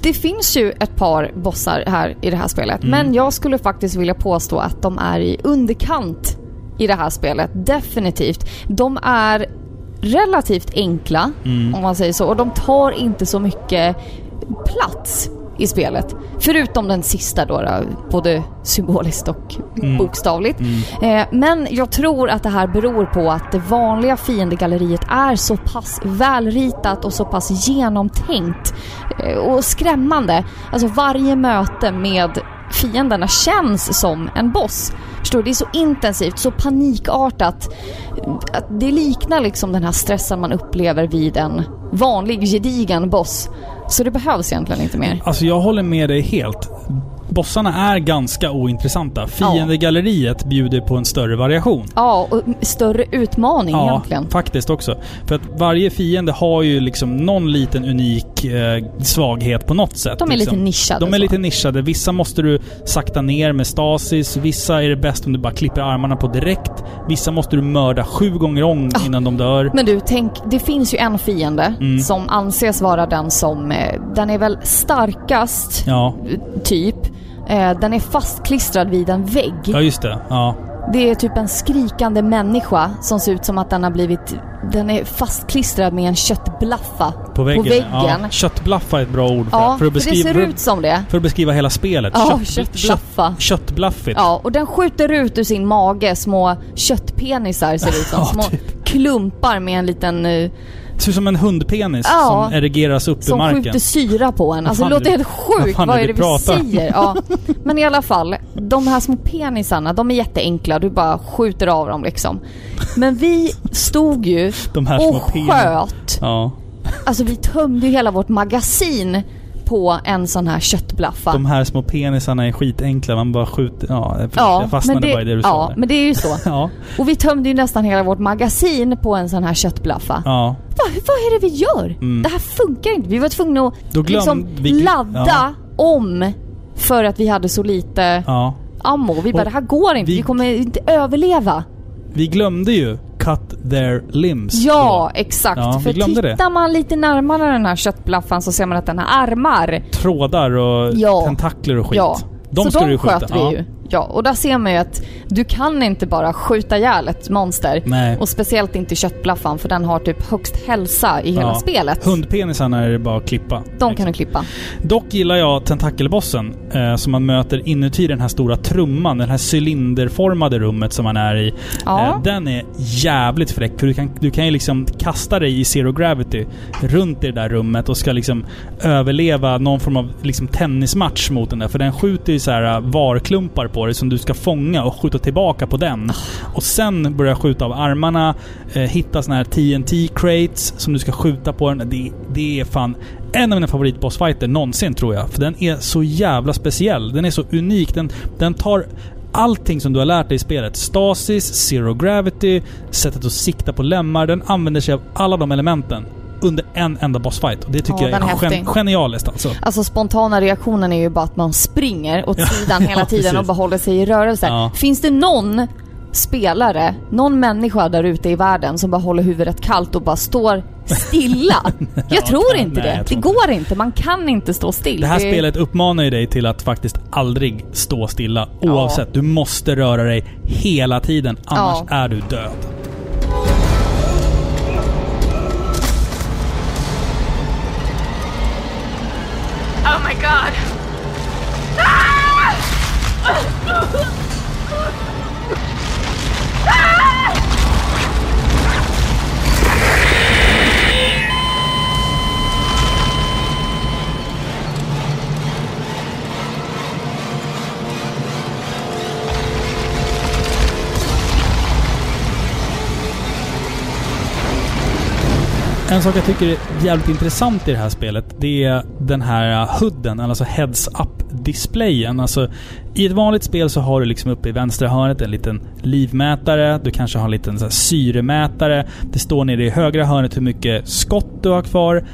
det finns ju ett par bossar här i det här spelet. Mm. Men jag skulle faktiskt vilja påstå att de är i underkant i det här spelet. Definitivt. De är relativt enkla, Mm. om man säger så. Och de tar inte så mycket plats i spelet. Förutom den sista då, både symboliskt och Mm. bokstavligt. Mm. Eh, men jag tror att det här beror på att det vanliga fiendegalleriet är så pass välritat och så pass genomtänkt eh, och skrämmande. Alltså varje möte med fienderna känns som en boss. Förstår du? Det är så intensivt, så panikartat. Att det liknar liksom den här stressen man upplever vid en vanlig gedigen boss. Så det behövs egentligen inte mer. Alltså jag håller med dig helt. Bossarna är ganska ointressanta. Fiendegalleriet bjuder på en större variation. Ja, och större utmaning Ja, egentligen. faktiskt också. För att varje fiende har ju liksom någon liten unik eh, svaghet på något sätt. De är liksom. lite nischade. De är så. lite nischade. Vissa måste du sakta ner med stasis. Vissa är det bäst om du bara klipper armarna på direkt. Vissa måste du mörda sju gånger om innan de dör. Men du, tänk, det finns ju en fiende Mm. som anses vara den som, eh, den är väl starkast, Ja, typ. Eh, Den är fastklistrad vid en vägg. ja just det. Ja. Det är typ en skrikande människa som ser ut som att den har blivit... Den är fastklistrad med en köttblaffa På väggen. väggen. Ja. Köttblaffa är ett bra ord för, Ja, för, att för det beskriva, ser ut som det. för att beskriva hela spelet. Ja, Kött- köttblaffa. Kött, köttblaffigt. Ja, och den skjuter ut ur sin mage små köttpenisar ser det ut som. *laughs* Ja, Små typ. klumpar med en liten... eh, Ser ut som en hundpenis Ja. som erigeras upp i Som marken. skjuter syra på en. Alltså det låter helt vad sjukt. fan Vad är det vi vi säger? Ja. Men i alla fall, de här små penisarna, de är jätteenkla. Du bara skjuter av dem liksom. Men vi stod ju och sköt. Ja. Alltså vi tömde ju hela vårt magasin på en sån här köttblaffa. De här små penisarna är skitenkla. Man bara skjuter... Ja, ja, jag fastnade det, bara i det du ja, sa där. men det är ju så. *laughs* Ja. Och vi tömde ju nästan hela vårt magasin på en sån här köttblaffa. Ja. Det vad är det vi gör? Mm. Det här funkar inte. Vi var tvungna att glöm- liksom vi ladda ja. om för att vi hade så lite Ja. ammo. Vi bara, Och det här går inte. Vi, vi- kommer inte överleva. Vi glömde ju cut their limbs. Ja, då. exakt. Ja, för glömde det. tittar man lite närmare den här köttblaffan så ser man att den har armar. Trådar och Ja. tentakler och skit. Ja. De så ska de du skjuta. sköt vi ja. ju. Ja, och där ser man ju att du kan inte bara skjuta ihjäl ett monster. Nej. Och speciellt inte köttblaffan för den har typ högst hälsa i hela Ja. spelet. Hundpenisarna är det bara att klippa. De kan du klippa. Dock gillar jag tentakelbossen eh, som man möter inuti den här stora trumman, det här cylinderformade rummet som man är i. Ja. Eh, den är jävligt fräck för du kan, du kan ju liksom kasta dig i zero gravity runt i det där rummet och ska liksom överleva någon form av liksom tennismatch mot den där. För den skjuter ju så här eh, varklumpar på dig som du ska fånga och skjuta tillbaka på den. Och sen börja skjuta av armarna, eh, hitta såna här TNT crates som du ska skjuta på den. Det, det är fan en av mina favoritbossfighter någonsin tror jag. För den är så jävla speciell. Den är så unik. Den, den tar allting som du har lärt dig i spelet. Stasis, zero gravity, sättet att sikta på lemmar. Den använder sig av alla de elementen under en enda bossfight. Och det tycker Ja, jag är är gen- genialiskt alltså. Alltså spontana reaktionen är ju bara att man springer åt *laughs* Ja, sidan hela ja, tiden och precis. bara håller sig i rörelse. Ja. Finns det någon spelare, någon människa där ute i världen som bara håller huvudet kallt och bara står stilla? *laughs* Ja, Jag tror inte det. Det går inte. Man kan inte stå still. Det här spelet uppmanar ju dig till att faktiskt aldrig stå stilla. Oavsett. Du måste röra dig hela tiden. Annars är du död. En sak jag tycker är jävligt intressant i det här spelet, det är den här hooden, alltså Heads Up heads-up-displayen. Alltså, I ett vanligt spel så har du liksom uppe i vänstra hörnet en liten livmätare, du kanske har en liten så syremätare. Det står nere i högra hörnet hur mycket skott du har kvar.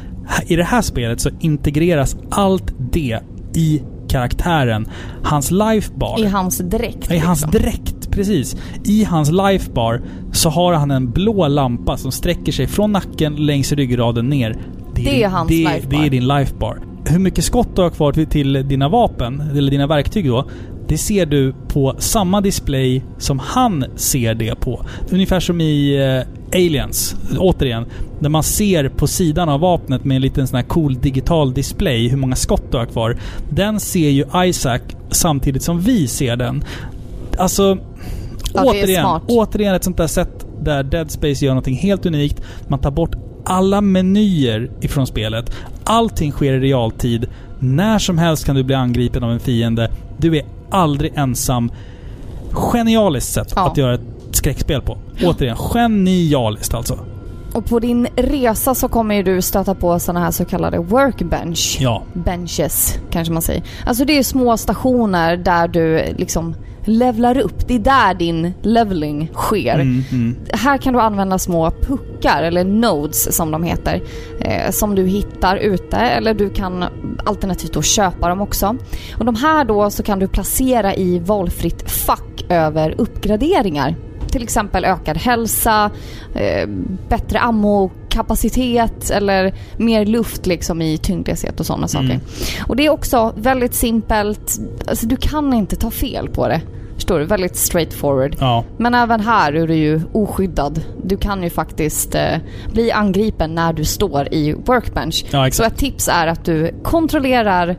I det här spelet så integreras allt det i karaktären. Hans lifebar. I hans dräkt. I hans liksom. dräkt, precis. I hans lifebar så har han en blå lampa som sträcker sig från nacken längs ryggraden ner. Det är din- hans det, lifebar. Det är din lifebar. Hur mycket skott du har kvar till, till dina vapen, eller dina verktyg då, det ser du på samma display som han ser det på. Ungefär som i eh, Aliens, återigen. Där man ser på sidan av vapnet med en liten sån här cool digital display hur många skott du har kvar. Den ser ju Isaac samtidigt som vi ser den. Alltså, Ja, återigen, återigen ett sånt där sätt där Dead Space gör någonting helt unikt. Man tar bort alla menyer ifrån spelet. Allting sker i realtid. När som helst kan du bli angripen av en fiende. Du är aldrig ensam. Genialiskt sätt Ja. att göra ett skräckspel på. Återigen, genialiskt alltså. Och på din resa så kommer ju du stöta på såna här så kallade workbench. Ja. Benches, kanske man säger. Alltså det är små stationer där du liksom levlar upp. Det är där din leveling sker. Mm, mm. Här kan du använda små puckar, eller nodes som de heter, eh, som du hittar ute eller du kan alternativt då köpa dem också. Och de här då så kan du placera i valfritt fack över uppgraderingar. Till exempel ökad hälsa, eh, bättre ammokapacitet eller mer luft liksom i tyngdlöshet och sådana saker. Och det är också väldigt simpelt, alltså du kan inte ta fel på det. Förstår du? Väldigt straightforward. Ja. Men även här är du ju oskyddad. Du kan ju faktiskt eh, bli angripen när du står i workbench. Ja. Så ett tips är att du kontrollerar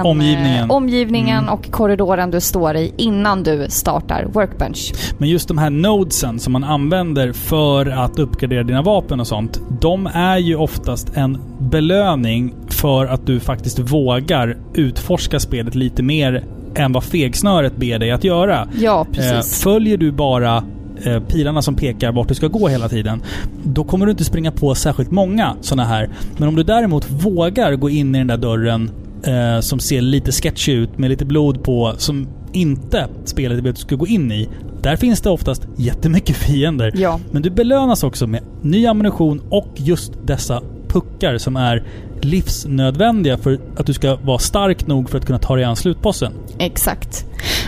en, Omgivningen. Eh, omgivningen Mm. och korridoren du står i innan du startar workbench. Men just de här nodesen som man använder för att uppgradera dina vapen och sånt. De är ju oftast en belöning för att du faktiskt vågar utforska spelet lite mer än vad fegsnöret ber dig att göra. Ja, Eh, precis. följer du bara eh, pilarna som pekar vart du ska gå hela tiden, då kommer du inte springa på särskilt många sådana här. Men om du däremot vågar gå in i den där dörren eh, som ser lite sketchy ut med lite blod på, som inte spelet att du ska gå in i, där finns det oftast jättemycket *laughs* fiender. Ja. Men du belönas också med ny ammunition och just dessa puckar som är livsnödvändiga för att du ska vara stark nog för att kunna ta dig an slutbossen. Exakt.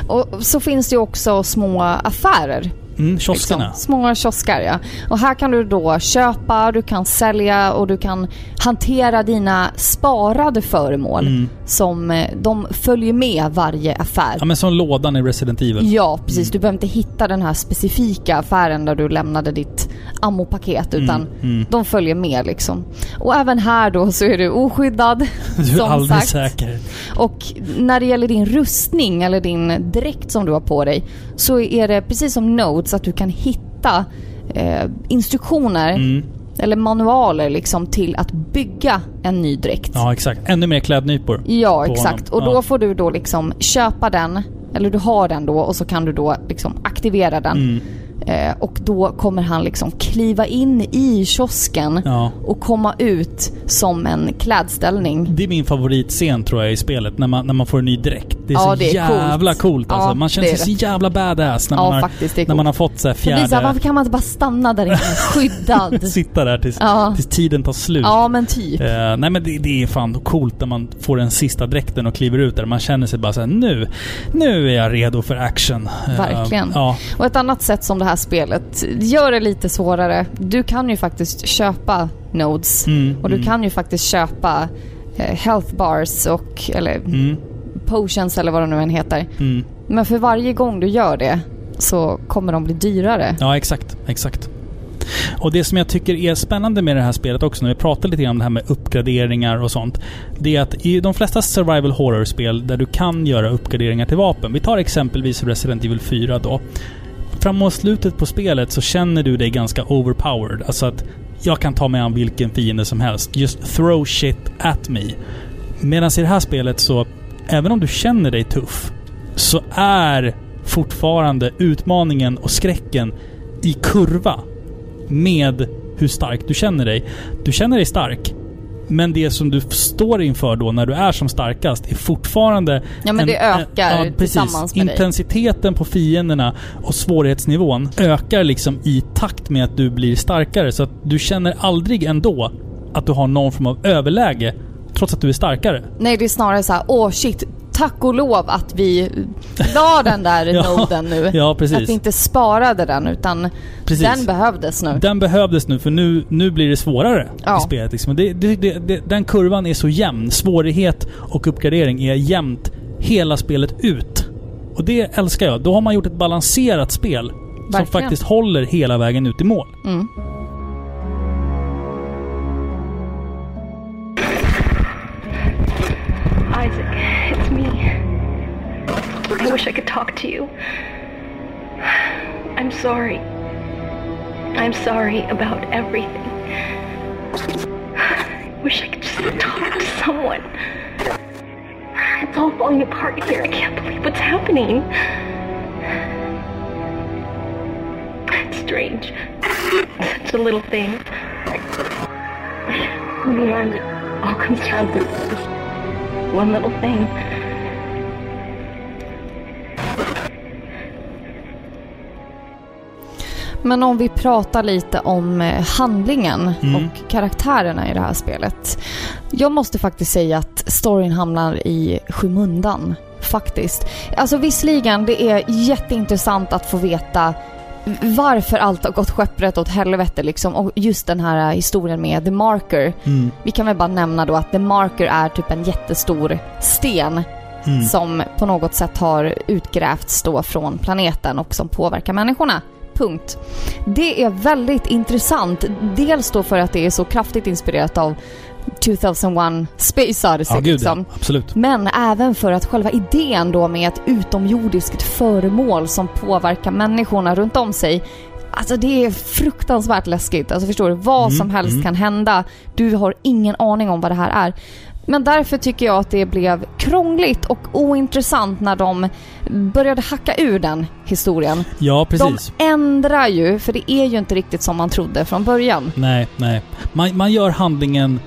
Och så finns det ju också små affärer. Mm, kioskerna. Liksom. Små kiosker ja. Och här kan du då köpa, du kan sälja och du kan hantera dina sparade föremål. Mm. Som eh, de följer med varje affär. Ja men som lådan i Resident Evil. Ja, precis. Du behöver inte hitta den här specifika affären där du lämnade ditt ammopaket utan mm. de följer med liksom. Och även här då så är du oskyddad. *laughs* Du är aldrig sagt. säker. Och när det gäller din rustning eller din dräkt som du har på dig så är det precis som Notes att du kan hitta eh, instruktioner Mm. eller manualer liksom till att bygga en ny dräkt. Ja exakt. Ännu mer klädnypor. Ja, exakt. honom. Och då Ja. får du då liksom köpa den, eller du har den då och så kan du då liksom aktivera den. Mm. Eh, och då kommer han liksom kliva in i kiosken Ja. och komma ut som en klädställning. Det är min favoritscen tror jag i spelet, när man, när man får en ny dräkt. Det är Ja, så det är jävla coolt. coolt, alltså. Ja, Man känner sig så jävla badass när, man, har, faktiskt, när man har fått så här fjärde... varför kan man inte bara stanna där inne *laughs* skyddad? Sitta där tills, tills tiden tar slut. ja, men typ. Eh, nej men det, det är fan coolt när man får den sista dräkten och kliver ut där. Man känner sig bara såhär, nu, nu är jag redo för action. Eh, Verkligen. ja. Och ett annat sätt som det här spelet gör det lite svårare. Du kan ju faktiskt köpa nodes. Mm, Och du mm, kan ju faktiskt köpa eh, health bars och, eller Mm, potions eller vad de nu än heter. mm. Men för varje gång du gör det så kommer de bli dyrare. Ja, exakt. Exakt. Och det som jag tycker är spännande med det här spelet också, när vi pratar lite grann om det här med uppgraderingar och sånt. Det är att i de flesta survival horror-spel där du kan göra uppgraderingar till vapen. Vi tar exempelvis Resident Evil 4 då. Framåt slutet på spelet så känner du dig ganska overpowered. Alltså att jag kan ta mig an vilken fiende som helst. Just throw shit at me. Medan i det här spelet så, även om du känner dig tuff, så är fortfarande utmaningen och skräcken i kurva med hur stark du känner dig. Du känner dig stark, men det som du står inför då när du är som starkast är fortfarande... Ja men det ökar ja, tillsammans med dig. Intensiteten på fienderna och svårighetsnivån ökar liksom i takt med att du blir starkare. Så att du känner aldrig ändå att du har någon form av överläge trots att du är starkare. Nej det är snarare så här, åh shit, tack och lov att vi la den där *laughs* Ja, noden nu. ja, precis. Att vi inte sparade den utan Precis. den behövdes nu. Den behövdes nu för nu, nu blir det svårare Ja. i spelet. Liksom. Det, det, det, den kurvan är så jämn. Svårighet och uppgradering är jämnt hela spelet ut. Och det älskar jag. Då har man gjort ett balanserat spel som Verkligen. faktiskt håller hela vägen ut i mål. Mm. Isaac, it's me. I wish I could talk to you. I'm sorry. I'm sorry about everything. I wish I could just talk to someone. It's all falling apart here. I can't believe what's happening. It's strange. Such a little thing. In the end, it all comes down to this one little thing. Men om vi pratar lite om eh, handlingen Mm. och karaktärerna i det här spelet. Jag måste faktiskt säga att storyn hamnar i skymundan. Faktiskt. Alltså visserligen, det är jätteintressant att få veta varför allt har gått skeppret åt helvete liksom. Och just den här historien med The Marker. Mm. Vi kan väl bara nämna då att The Marker är typ en jättestor sten Mm. som på något sätt har utgrävts då från planeten och som påverkar människorna. Punkt. Det är väldigt intressant. Dels då för att det är så kraftigt inspirerat av 2001 Space Odyssey Ja, gud liksom. ja. Absolut. Men även för att själva idén då med ett utomjordiskt föremål som påverkar människorna runt om sig Alltså det är fruktansvärt läskigt. Alltså förstår du? Vad Mm, som helst mm. kan hända. Du har ingen aning om vad det här är. Men därför tycker jag att det blev krångligt och ointressant när de började hacka ur den historien. Ja, precis. De ändrar ju, för det är ju inte riktigt som man trodde från början. Nej, nej. Man, man gör handlingen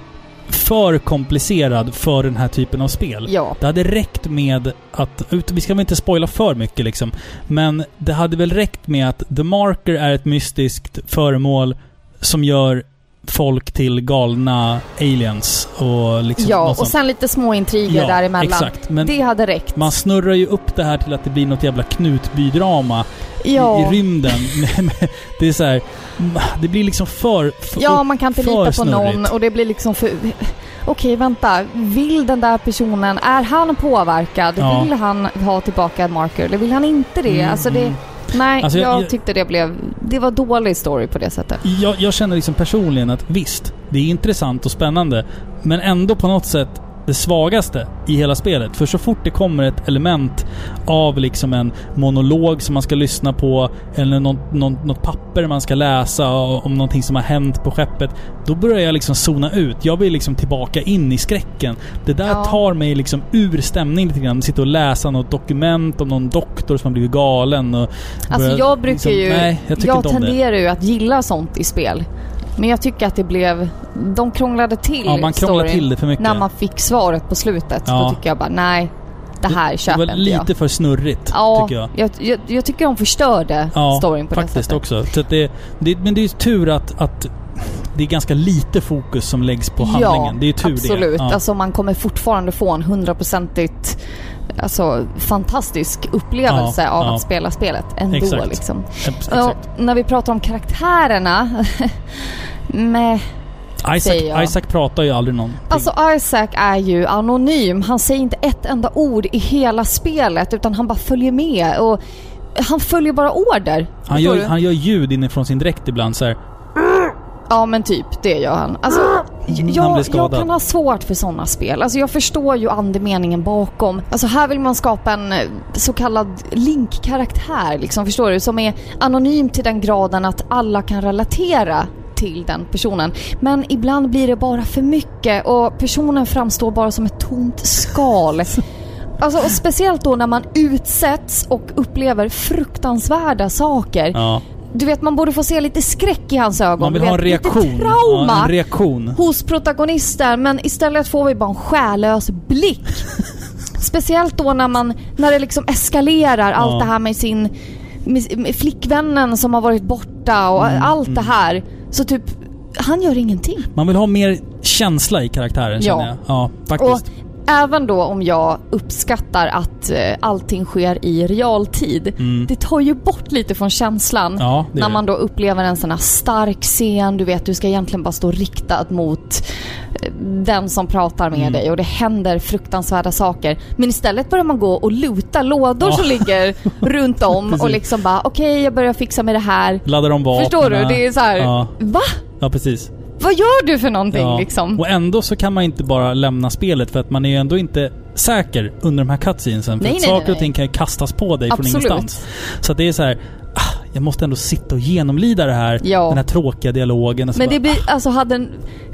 för komplicerad för den här typen av spel. Ja. Det hade räckt med att... Vi ska väl inte spoila för mycket liksom. Men det hade väl räckt med att The Marker är ett mystiskt föremål som gör folk till galna aliens och liksom Ja, och sånt. sen lite små intriger Ja, däremellan. exakt. Men det hade räckt. man snurrar ju upp det här till att det blir något jävla Knutby-drama ja. i, i rymden. *laughs* det är så här, Det blir liksom för... för Ja, man kan inte lita på snurrigt. någon och det blir liksom för... Okej, vänta. Vill den där personen... Är han påverkad? Ja. Vill han ha tillbaka Marker? Eller vill han inte det? Mm, alltså det... mm. Nej, Alltså, jag- jag, tyckte det blev... Det var dålig story på det sättet. Jag, jag känner liksom personligen att visst, det är intressant och spännande. Men ändå på något sätt det svagaste i hela spelet. För så fort det kommer ett element av liksom en monolog som man ska lyssna på eller något, något, något papper man ska läsa om någonting som har hänt på skeppet. Då börjar jag liksom zona ut. Jag vill liksom tillbaka in i skräcken. Det där Ja. tar mig liksom ur stämningen lite grann. Sitta och läsa något dokument om någon doktor som har blivit galen. Och Alltså börjar jag brukar liksom- ju... Nej, jag jag tenderar ju att gilla sånt i spel. Men jag tycker att det blev... De krånglade till Ja, man krånglar storyn till det för mycket. När man fick svaret på slutet. Ja. Då tycker jag bara, nej. Det här Det köper var inte lite jag. för snurrigt, Ja, tycker jag. jag, jag, jag tycker de förstörde Ja, storyn på det faktiskt sättet. också. Så det, det, men det är ju tur att, att det är ganska lite fokus som läggs på handlingen. Det är ju tur absolut. det. Ja. Alltså man kommer fortfarande få en hundraprocentigt alltså, fantastisk upplevelse Ja, av ja. att spela spelet ändå. Exakt. Liksom. Exakt. när vi pratar om karaktärerna... *laughs* med. Isaac, Isaac pratar ju aldrig någonting. alltså Isaac är ju anonym. Han säger inte ett enda ord i hela spelet utan han bara följer med. Och han följer bara order. han, gör, han gör ljud inifrån sin dräkt ibland så här. Ja men typ, det gör han. Alltså, jag, jag kan ha svårt för sådana spel. Alltså jag förstår ju andemeningen bakom. Alltså här vill man skapa en eh, så kallad Link-karaktär liksom, förstår du? Som är anonym till den graden att alla kan relatera till den personen. Men ibland blir det bara för mycket och personen framstår bara som ett tomt skal. *laughs* Alltså, och speciellt då när man utsätts och upplever fruktansvärda saker. Ja. Du vet, man borde få se lite skräck i hans ögon. Man vill ha en reaktion. Lite trauma Ja, en reaktion. hos protagonisten. Men istället får vi bara en själlös blick. *laughs* Speciellt då när man, när det liksom eskalerar allt Ja. det här med sin med, med flickvännen som har varit borta och Mm, allt det här. Så typ, han gör ingenting. Man vill ha mer känsla i karaktären Ja. känner jag. Ja, faktiskt. Och även då om jag uppskattar att eh, allting sker i realtid. Mm. Det tar ju bort lite från känslan. Ja, när är man då upplever en sån här stark scen, du vet du ska egentligen bara stå riktad mot eh, den som pratar med Mm. dig och det händer fruktansvärda saker. Men istället börjar man gå och luta lådor Ja. som ligger *laughs* runt om och liksom bara okej jag börjar fixa med det här. Laddar om vapen. Förstår du? Det är så här, Ja, va? ja, precis. Vad gör du för någonting Ja. liksom? Och ändå så kan man inte bara lämna spelet för att man är ju ändå inte säker under de här cutscenesen. För Nej, att nej, saker nej, och ting kan ju kastas på dig Absolut. från ingenstans. Så att det är så här. Ah, jag måste ändå sitta och genomlida det här. Ja. Den här tråkiga dialogen. Och Men bara, det blir, alltså hade en,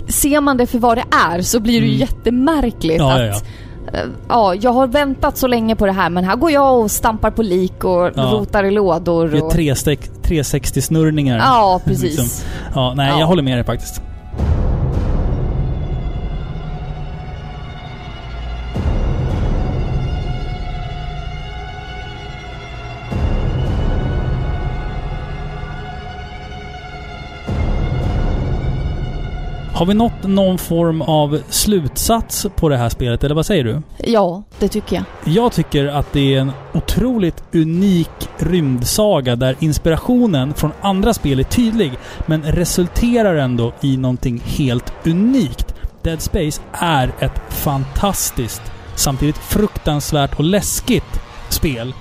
ser man det för vad det är så blir det ju Mm. jättemärkligt Ja, att ja, eh, ja, jag har väntat så länge på det här men här går jag och stampar på lik och Ja. rotar i lådor. Det är Och, 360-snurrningar. ja, precis. Liksom. Ja, nej, Ja. jag håller med dig faktiskt. Har vi nått någon form av slutsats på det här spelet, eller vad säger du? Ja, det tycker jag. Jag tycker att det är en otroligt unik rymdsaga där inspirationen från andra spel är tydlig, men resulterar ändå i någonting helt unikt. Dead Space är ett fantastiskt, samtidigt fruktansvärt och läskigt spel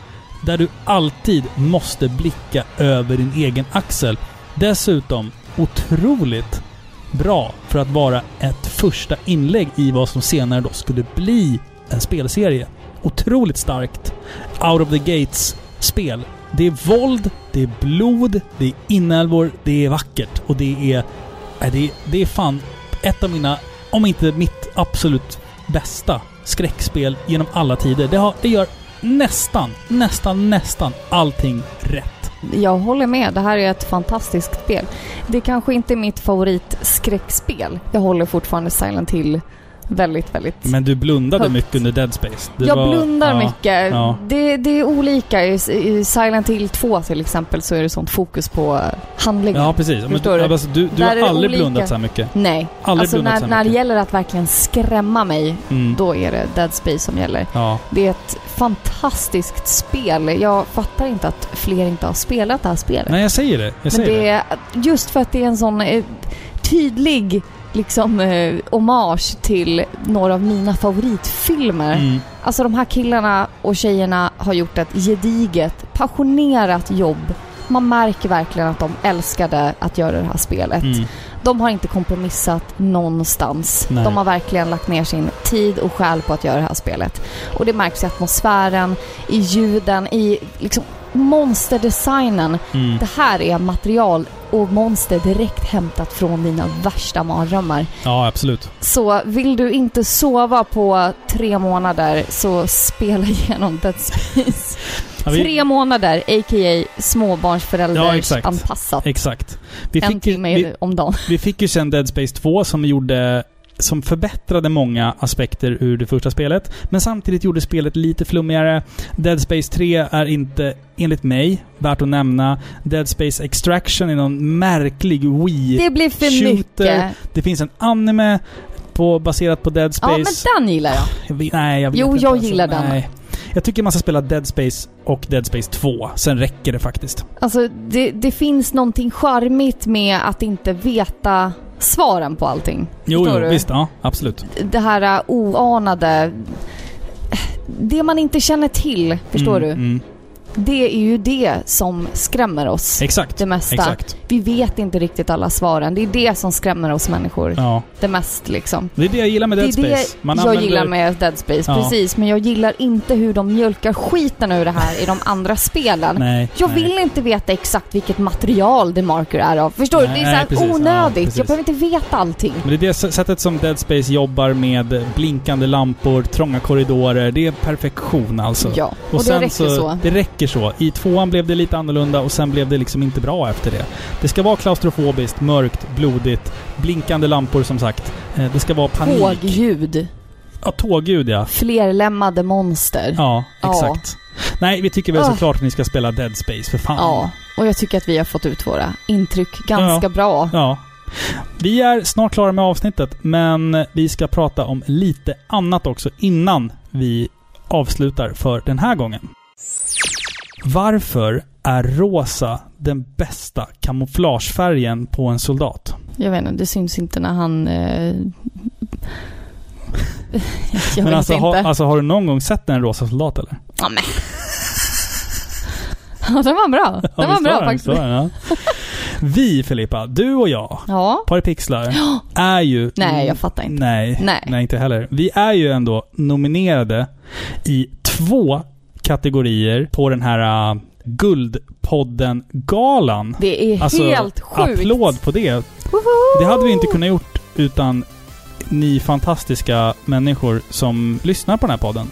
där du alltid måste blicka över din egen axel. Dessutom otroligt bra för att vara ett första inlägg i vad som senare då skulle bli en spelserie. Otroligt starkt. Out of the Gates-spel. Det är våld, det är blod, det är inälvor, det är vackert och det är... Det, är det är fan ett av mina, om inte mitt absolut bästa skräckspel genom alla tider. Det, har, det gör nästan, nästan, nästan allting rätt. Jag håller med. Det här är ett fantastiskt spel. Det kanske inte är mitt favoritskräckspel. Jag håller fortfarande Silent Hill väldigt, väldigt... Men du blundade Högt. mycket under Dead Space. Det jag var- blundar ja, mycket. Ja. Det, det är olika. I, I Silent Hill 2 till exempel så är det sånt fokus på handlingen. Ja, precis. Men du, du? alltså, du, du har det aldrig blundat så här mycket. Nej. Aldrig alltså när, när det gäller att verkligen skrämma mig, Mm. då är det Dead Space som gäller. Ja. Det är ett fantastiskt spel. Jag fattar inte att fler inte har spelat det här spelet. Nej, jag säger det. Jag Men säger det är just för att det är en sån eh, tydlig liksom eh, hommage till några av mina favoritfilmer. Mm. Alltså de här killarna och tjejerna har gjort ett gediget, passionerat jobb. Man märker verkligen att de älskade att göra det här spelet. Mm. De har inte kompromissat någonstans. Nej. De har verkligen lagt ner sin tid och själ på att göra det här spelet. Och det märks i atmosfären, i ljuden, i liksom monsterdesignen. Mm. Det här är material och monster direkt hämtat från mina värsta mardrömmar. Ja, absolut. Så vill du inte sova på tre månader så spela *laughs* igenom Dead Space. Ja, vi- Tre månader, a.k.a. Ja, småbarnsförälders exakt. anpassat. Exakt. Vi en fick, timme vi, om dagen. vi fick ju sen Dead Space 2 som gjorde som förbättrade många aspekter ur det första spelet, men samtidigt gjorde spelet lite flummigare. Dead Space 3 är inte, enligt mig, värt att nämna. Dead Space Extraction är någon märklig Wii Det blir för shooter. mycket. Det finns en anime på, baserat på Dead Ja, Space. men den gillar jag. Jag vet, nej, jag vet Jo, inte, jag alltså. gillar den. Nej. Jag tycker man ska spela Dead Space och Dead Space 2. Sen räcker det faktiskt. Alltså, det, det finns någonting charmigt med att inte veta svaren på allting. Jo, jo du? visst. Ja, absolut. Det här uh, oanade... Det man inte känner till, förstår Mm, du? Mm. Det är ju det som skrämmer oss. Exakt. Det mesta. Exakt. Vi vet inte riktigt alla svaren. Det är det som skrämmer oss människor. Ja. Det mest liksom. Det är det jag gillar med Det Dead är det Space. Man jag använder- gillar med Dead Space, Ja. precis. Men jag gillar inte hur de mjölkar skiten ur det här i de andra spelen. Nej. Jag nej. vill inte veta exakt vilket material The Marker är av. Förstår du? Nej, Det är så här nej, precis. Ja, onödigt. precis. jag behöver inte veta allting. Men det är det sättet som Dead Space jobbar med blinkande lampor, trånga korridorer. Det är perfektion alltså. Ja, och, det räcker så. Det räcker så. I tvåan blev det lite annorlunda och sen blev det liksom inte bra efter det. Det ska vara klaustrofobiskt, mörkt, blodigt, blinkande lampor som sagt. Eh, Det ska vara panik. Tågljud. Ja, tågljud ja. Flerlämmade monster. Ja, Ja. exakt. Nej, vi tycker väl Ah. såklart att ni ska spela Dead Space, för fan. Ja, och jag tycker att vi har fått ut våra intryck ganska Ja. bra. Ja. Vi är snart klara med avsnittet, men vi ska prata om lite annat också innan vi avslutar för den här gången. Varför är rosa den bästa kamouflagefärgen på en soldat? Jag vet inte, det syns inte när han... Eh... *laughs* jag Men alltså, har, alltså, har du någon gång sett en rosa soldat eller? Ja, men. *laughs* Ja, den var bra. Den Ja, var bra den, faktiskt. den, ja. Vi Filippa, du och jag, Ja. Paripixlar, är ju... Nej, jag fattar inte. Nej, Nej. nej, inte heller. Vi är ju ändå nominerade i två kategorier på den här uh, Guldpodden-galan. Det är Alltså, helt sjukt. applåd på det. Woho! Det hade vi inte kunnat gjort utan ni fantastiska människor som lyssnar på den här podden.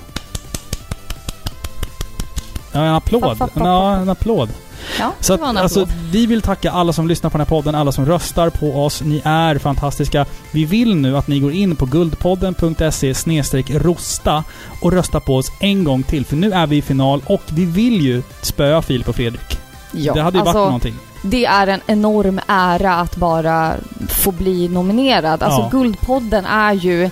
Ja, en applåd. Ja, en applåd. Ja, Så att, alltså, vi vill tacka alla som lyssnar på den här podden, alla som röstar på oss. Ni är fantastiska. Vi vill nu att ni går in på guldpodden.se rosta och röstar på oss en gång till. För nu är vi i final och vi vill ju spöa Filip och Fredrik. Ja, det hade ju alltså, varit någonting. Det är en enorm ära att bara få bli nominerad. Alltså Ja. Guldpodden är ju...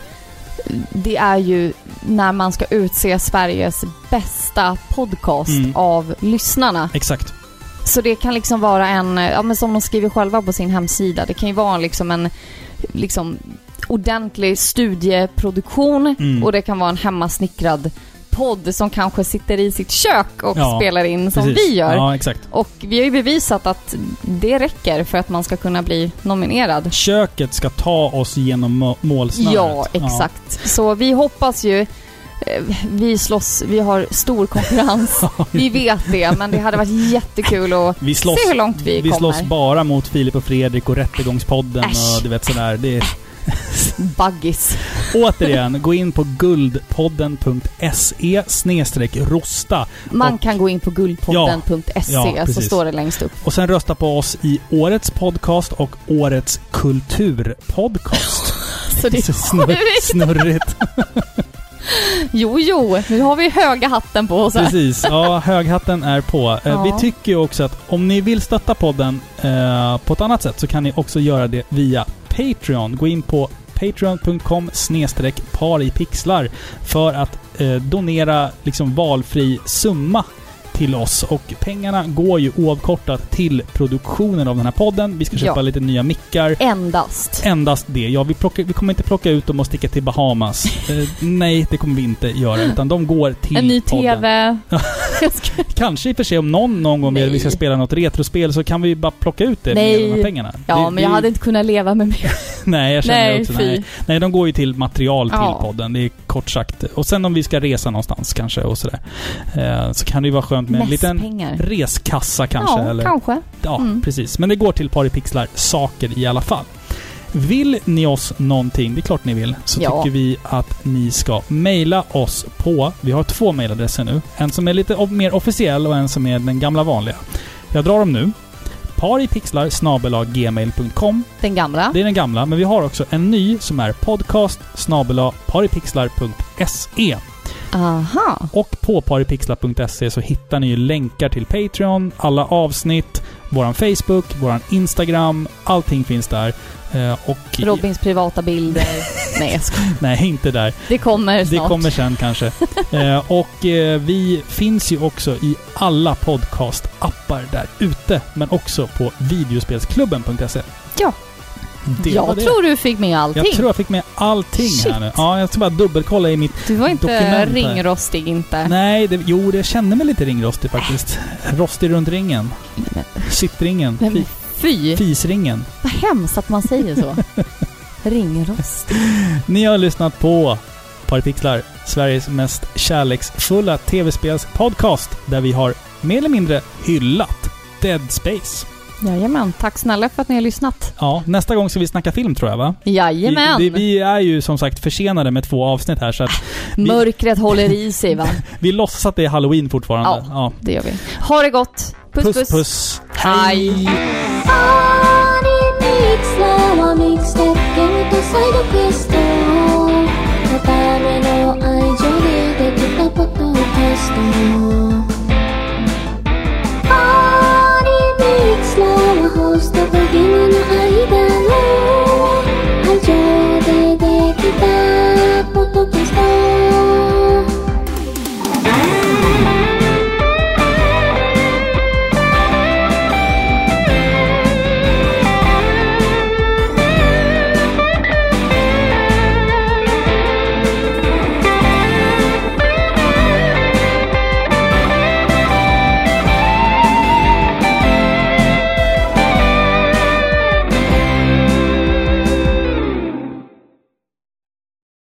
Det är ju när man ska utse Sveriges bästa podcast Mm. av lyssnarna. Exakt. Så det kan liksom vara en, ja men som de skriver själva på sin hemsida, det kan ju vara liksom en liksom ordentlig studieproduktion Mm. och det kan vara en hemmasnickrad podd som kanske sitter i sitt kök och Ja, spelar in som Precis. vi gör. Ja, exakt. Och vi har ju bevisat att det räcker för att man ska kunna bli nominerad. Köket ska ta oss genom må- målsnöret. Ja, exakt. Så vi hoppas ju vi slåss, vi har stor konkurrens. *laughs* vi vet det, men det hade varit jättekul att Vi slåss, se hur långt vi, vi kommer. slåss bara mot Filip och Fredrik och Rättegångspodden Äsch. och du vet sådär. Det, *laughs* Buggis. Återigen, gå in på guldpodden.se rosta. Man Och- kan gå in på guldpodden.se Ja, så precis. står det längst upp. Och sen rösta på oss i årets podcast och årets kulturpodcast. *laughs* Så det Så snurr, snurrigt. *laughs* Jo, jo, nu har vi höga hatten på oss här. Precis. Ja, *laughs* höghatten är på. Eh, Ja. Vi tycker ju också att om ni vill stötta podden eh, på ett annat sätt så kan ni också göra det via Patreon. Gå in på patreon.com snedstreck par i pixlar för att eh, donera liksom valfri summa till oss. Och pengarna går ju oavkortat till produktionen av den här podden. Vi ska köpa Ja. lite nya mickar. Endast. Endast det. Ja, vi, plockar, vi kommer inte plocka ut dem och sticka till Bahamas. *laughs* Eh, nej, det kommer vi inte göra. Utan de går till En ny podden. TV. *laughs* Kanske i och för sig om någon någon gång Nej. vi ska spela något retrospel så kan vi bara plocka ut det Nej. med de här pengarna. Ja, det, men det, jag hade inte kunnat leva med mer. *laughs* Nej, jag känner Nej, också fy. nej. Nej, de går ju till material till Ja. podden. Det är kort sagt. Och sen om vi ska resa någonstans kanske och sådär. Eh, så kan det ju vara skönt med en Mest liten pengar. reskassa kanske. ja, eller, kanske. Ja, Mm. precis. Men det går till Paripixlar saker i alla fall. Vill ni oss någonting, det är klart ni vill, så Ja. tycker vi att ni ska mejla oss på... Vi har två mejladresser nu. En som är lite mer officiell och en som är den gamla vanliga. Jag drar dem nu. Paripixlar gmail.com. Den gamla. Det är den gamla, men vi har också en ny som är podcast paripixlar.se. Aha. Och på paripixlar.se så hittar ni ju länkar till Patreon, alla avsnitt, våran Facebook, våran Instagram. Allting finns där. Eh, och... Robins privata bilder. *laughs* Nej, jag skojar. Nej, inte där. Det kommer Det snart. kommer sen kanske. eh, och eh, vi finns ju också i alla podcast-appar där ute. Men också på videospelsklubben.se. Ja. Det var jag det. tror du fick med allting. Jag tror jag fick med allting här nu. Shit. Ja, jag ska bara dubbelkolla i mitt Du var inte här. ringrostig inte. Nej, det, jo, det kände mig lite ringrostig faktiskt. Rostig runt ringen. Sittringen. men fy! fisringen. Vad hemskt att man säger så. *laughs* Ringrost. Ni har lyssnat på Paripixlar, Sveriges mest kärleksfulla tv-spelspodcast där vi har mer eller mindre hyllat Dead Space. Jajamän. Tack snälla för att ni har lyssnat. Ja, nästa gång ska vi snacka film tror jag va? Jajamän. Vi, det, vi är ju som sagt försenade med två avsnitt här så att vi, Mörkret håller i sig va? vi låtsas att det är halloween fortfarande. Ja. Det gör vi. Ha det gott. Puss puss. puss. puss. Hej. パ beginning